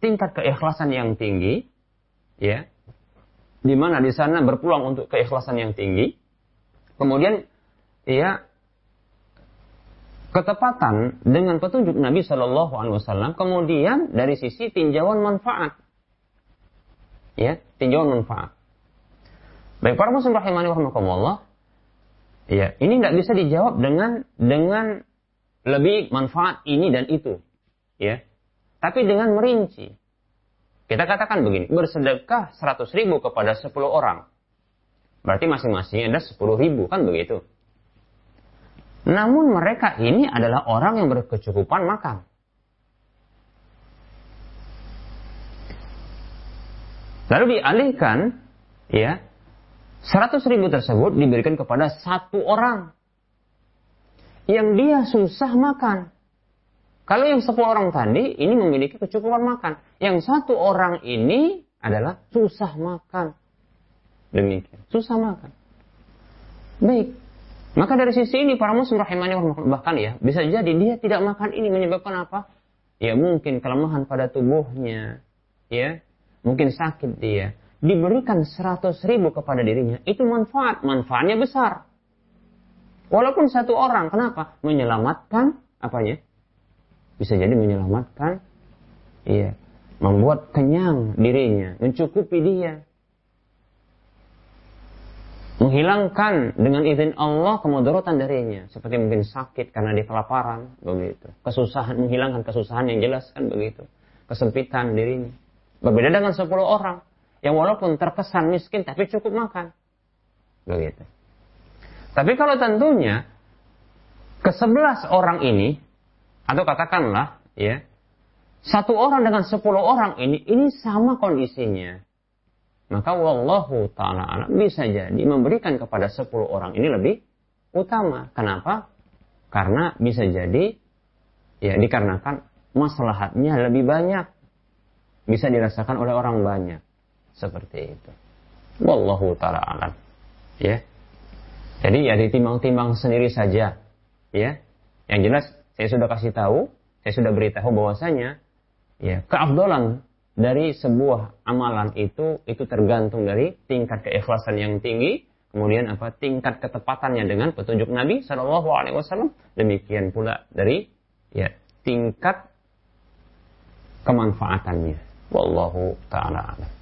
tingkat keikhlasan yang tinggi ya di mana di sana berpeluang untuk keikhlasan yang tinggi. Kemudian ya ketepatan dengan petunjuk Nabi Shallallahu Alaihi Wasallam kemudian dari sisi tinjauan manfaat ya tinjauan manfaat. Baik para muslim rahimani rahimakumullah Ya, ini tidak bisa dijawab dengan dengan lebih manfaat ini dan itu. Ya. Tapi dengan merinci. Kita katakan begini, bersedekah 100 ribu kepada 10 orang. Berarti masing-masing ada 10 ribu, kan begitu. Namun mereka ini adalah orang yang berkecukupan makan. Lalu dialihkan, ya, 100 ribu tersebut diberikan kepada satu orang yang dia susah makan. Kalau yang 10 orang tadi ini memiliki kecukupan makan. Yang satu orang ini adalah susah makan. Demikian, susah makan. Baik. Maka dari sisi ini para muslim rahimahnya bahkan ya bisa jadi dia tidak makan ini menyebabkan apa? Ya mungkin kelemahan pada tubuhnya, ya mungkin sakit dia, diberikan 100 ribu kepada dirinya, itu manfaat. Manfaatnya besar. Walaupun satu orang, kenapa? Menyelamatkan, apanya? Bisa jadi menyelamatkan, iya, membuat kenyang dirinya, mencukupi dia. Menghilangkan dengan izin Allah kemudaratan darinya. Seperti mungkin sakit karena dia kelaparan, begitu. Kesusahan, menghilangkan kesusahan yang jelas kan begitu. Kesempitan dirinya. Berbeda dengan 10 orang yang walaupun terkesan miskin tapi cukup makan. Begitu. Tapi kalau tentunya ke sebelas orang ini atau katakanlah ya satu orang dengan sepuluh orang ini ini sama kondisinya. Maka wallahu taala alam bisa jadi memberikan kepada sepuluh orang ini lebih utama. Kenapa? Karena bisa jadi ya dikarenakan maslahatnya lebih banyak. Bisa dirasakan oleh orang banyak seperti itu. Wallahu taala alam. Ya. Jadi ya ditimbang-timbang sendiri saja. Ya. Yang jelas saya sudah kasih tahu, saya sudah beritahu bahwasanya ya keabdolan dari sebuah amalan itu itu tergantung dari tingkat keikhlasan yang tinggi, kemudian apa tingkat ketepatannya dengan petunjuk Nabi Shallallahu Alaihi Wasallam, demikian pula dari ya tingkat kemanfaatannya. Wallahu taala alam.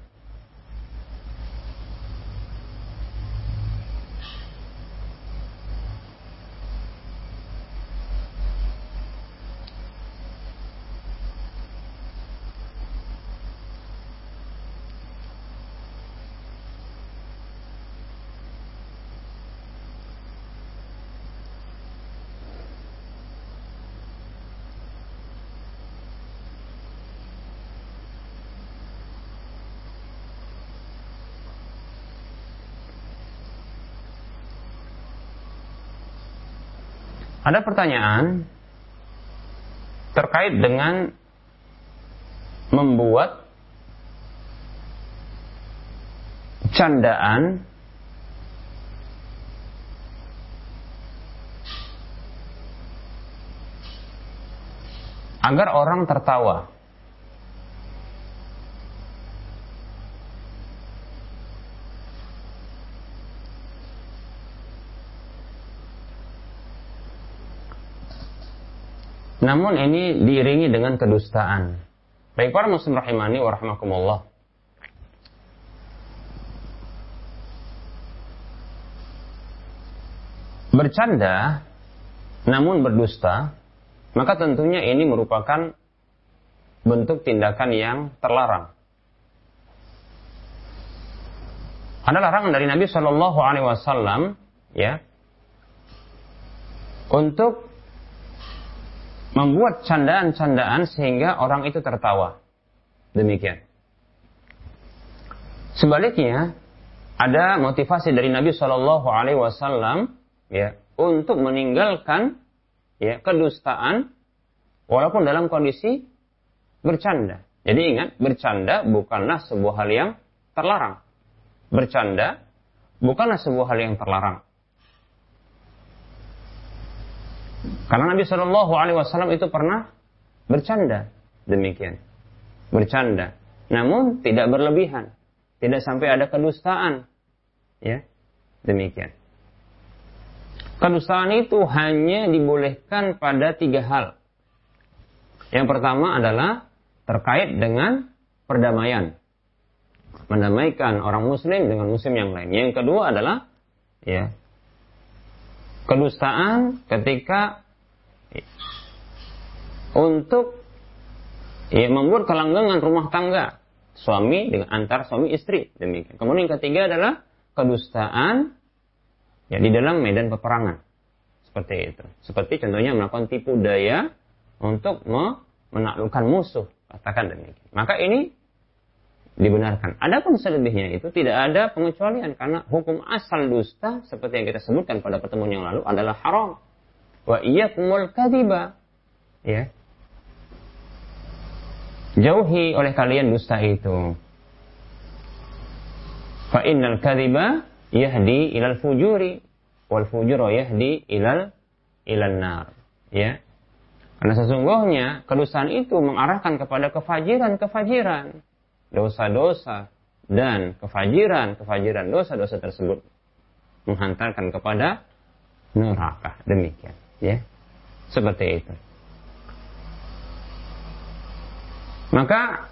Ada pertanyaan terkait dengan membuat candaan agar orang tertawa. Namun ini diiringi dengan kedustaan. Baik para muslim rahimani wa rahmakumullah. Bercanda namun berdusta, maka tentunya ini merupakan bentuk tindakan yang terlarang. Ada larangan dari Nabi Shallallahu Alaihi Wasallam, ya, untuk membuat candaan-candaan sehingga orang itu tertawa. Demikian. Sebaliknya, ada motivasi dari Nabi Shallallahu Alaihi Wasallam ya untuk meninggalkan ya kedustaan walaupun dalam kondisi bercanda. Jadi ingat, bercanda bukanlah sebuah hal yang terlarang. Bercanda bukanlah sebuah hal yang terlarang. Karena Nabi Shallallahu Alaihi Wasallam itu pernah bercanda demikian, bercanda. Namun tidak berlebihan, tidak sampai ada kedustaan, ya demikian. Kedustaan itu hanya dibolehkan pada tiga hal. Yang pertama adalah terkait dengan perdamaian. Mendamaikan orang muslim dengan muslim yang lain. Yang kedua adalah ya kedustaan ketika untuk ya, membuat kelanggengan rumah tangga suami dengan antar suami istri demikian. Kemudian yang ketiga adalah kedustaan ya di dalam medan peperangan seperti itu. Seperti contohnya melakukan tipu daya untuk menaklukkan musuh katakan demikian. Maka ini dibenarkan. Adapun selebihnya itu tidak ada pengecualian karena hukum asal dusta seperti yang kita sebutkan pada pertemuan yang lalu adalah haram. Wa iyyakumul kadhiba. Ya. Jauhi oleh kalian dusta itu. Fa innal kadhiba yahdi ilal fujuri wal fujuru yahdi ilal ilal nar. Ya. Karena sesungguhnya kedustaan itu mengarahkan kepada kefajiran-kefajiran dosa-dosa dan kefajiran-kefajiran dosa-dosa tersebut menghantarkan kepada neraka. Demikian, ya. Seperti itu. Maka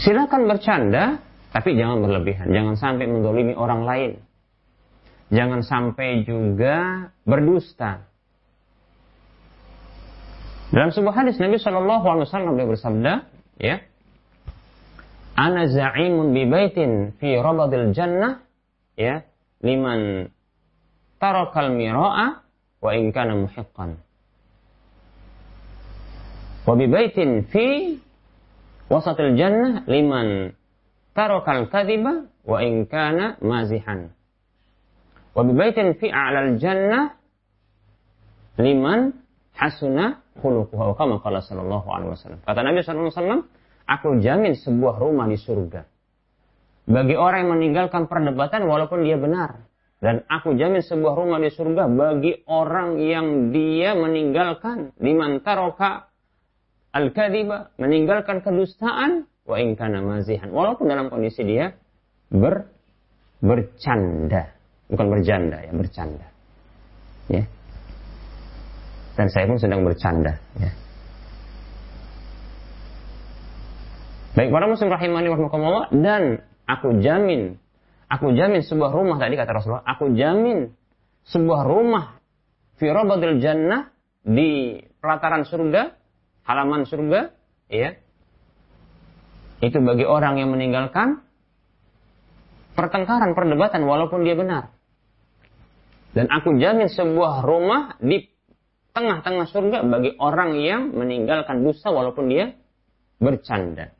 silakan bercanda, tapi jangan berlebihan. Jangan sampai mendolimi orang lain. Jangan sampai juga berdusta. Dalam sebuah hadis Nabi Shallallahu Alaihi Wasallam bersabda, ya, ana za'imun bi baitin fi rabadil jannah ya liman tarakal mira'a wa in kana muhiqqan. Wa bi baitin fi wasatil jannah liman tarakal kadhiba wa in kana mazihan. Wa bi baitin fi a'lal jannah liman hasuna khuluquhu kama qala sallallahu alaihi wasallam. Kata Nabi sallallahu alaihi wasallam Aku jamin sebuah rumah di surga. Bagi orang yang meninggalkan perdebatan walaupun dia benar. Dan aku jamin sebuah rumah di surga bagi orang yang dia meninggalkan limantaroka al-kadiba, meninggalkan kedustaan wa ingkana mazihan. Walaupun dalam kondisi dia ber bercanda, bukan berjanda ya, bercanda. Ya. Dan saya pun sedang bercanda ya. Baik para muslim rahimani wa dan aku jamin aku jamin sebuah rumah tadi kata Rasulullah, aku jamin sebuah rumah fi rabadil jannah di pelataran surga, halaman surga, ya. Itu bagi orang yang meninggalkan pertengkaran, perdebatan walaupun dia benar. Dan aku jamin sebuah rumah di tengah-tengah surga bagi orang yang meninggalkan dusta walaupun dia bercanda.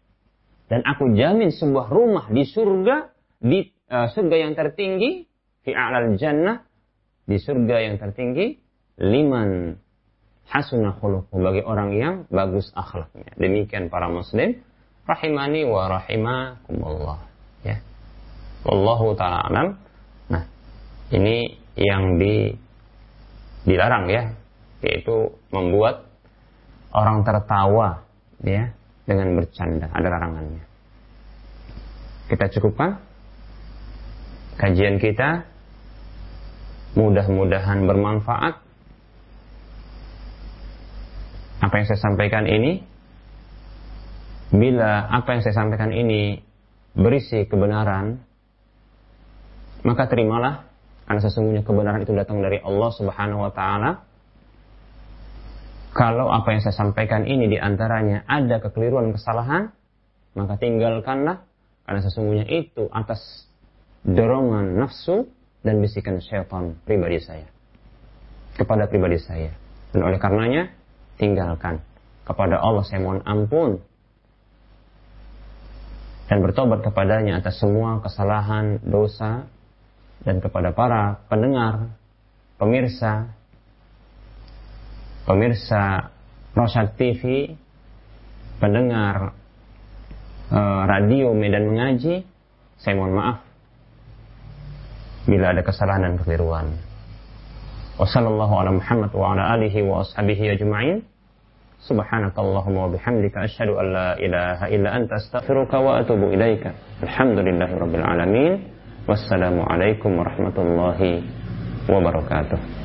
Dan aku jamin sebuah rumah di surga, di uh, surga yang tertinggi, fi a'lal jannah, di surga yang tertinggi, liman hasunah khuluquh bagi orang yang bagus akhlaknya. Demikian para muslim rahimani wa rahimakumullah ya. Wallahu taala alam. Nah, ini yang di dilarang ya, yaitu membuat orang tertawa ya dengan bercanda, ada larangannya. Kita cukupkan kajian kita mudah-mudahan bermanfaat apa yang saya sampaikan ini bila apa yang saya sampaikan ini berisi kebenaran maka terimalah karena sesungguhnya kebenaran itu datang dari Allah Subhanahu wa taala kalau apa yang saya sampaikan ini di antaranya ada kekeliruan kesalahan maka tinggalkanlah karena sesungguhnya itu atas dorongan nafsu dan bisikan syaitan pribadi saya. Kepada pribadi saya. Dan oleh karenanya tinggalkan. Kepada Allah saya mohon ampun. Dan bertobat kepadanya atas semua kesalahan, dosa dan kepada para pendengar, pemirsa pemirsa Rosyad TV, pendengar uh, radio Medan Mengaji, saya mohon maaf bila ada kesalahan dan kekeliruan. Wassalamualaikum ala Muhammad wa ala alihi wa ashabihi ajma'in. Subhanakallahumma wa bihamdika asyhadu an la ilaha illa anta astaghfiruka wa atubu. Wassalamualaikum warahmatullahi wabarakatuh.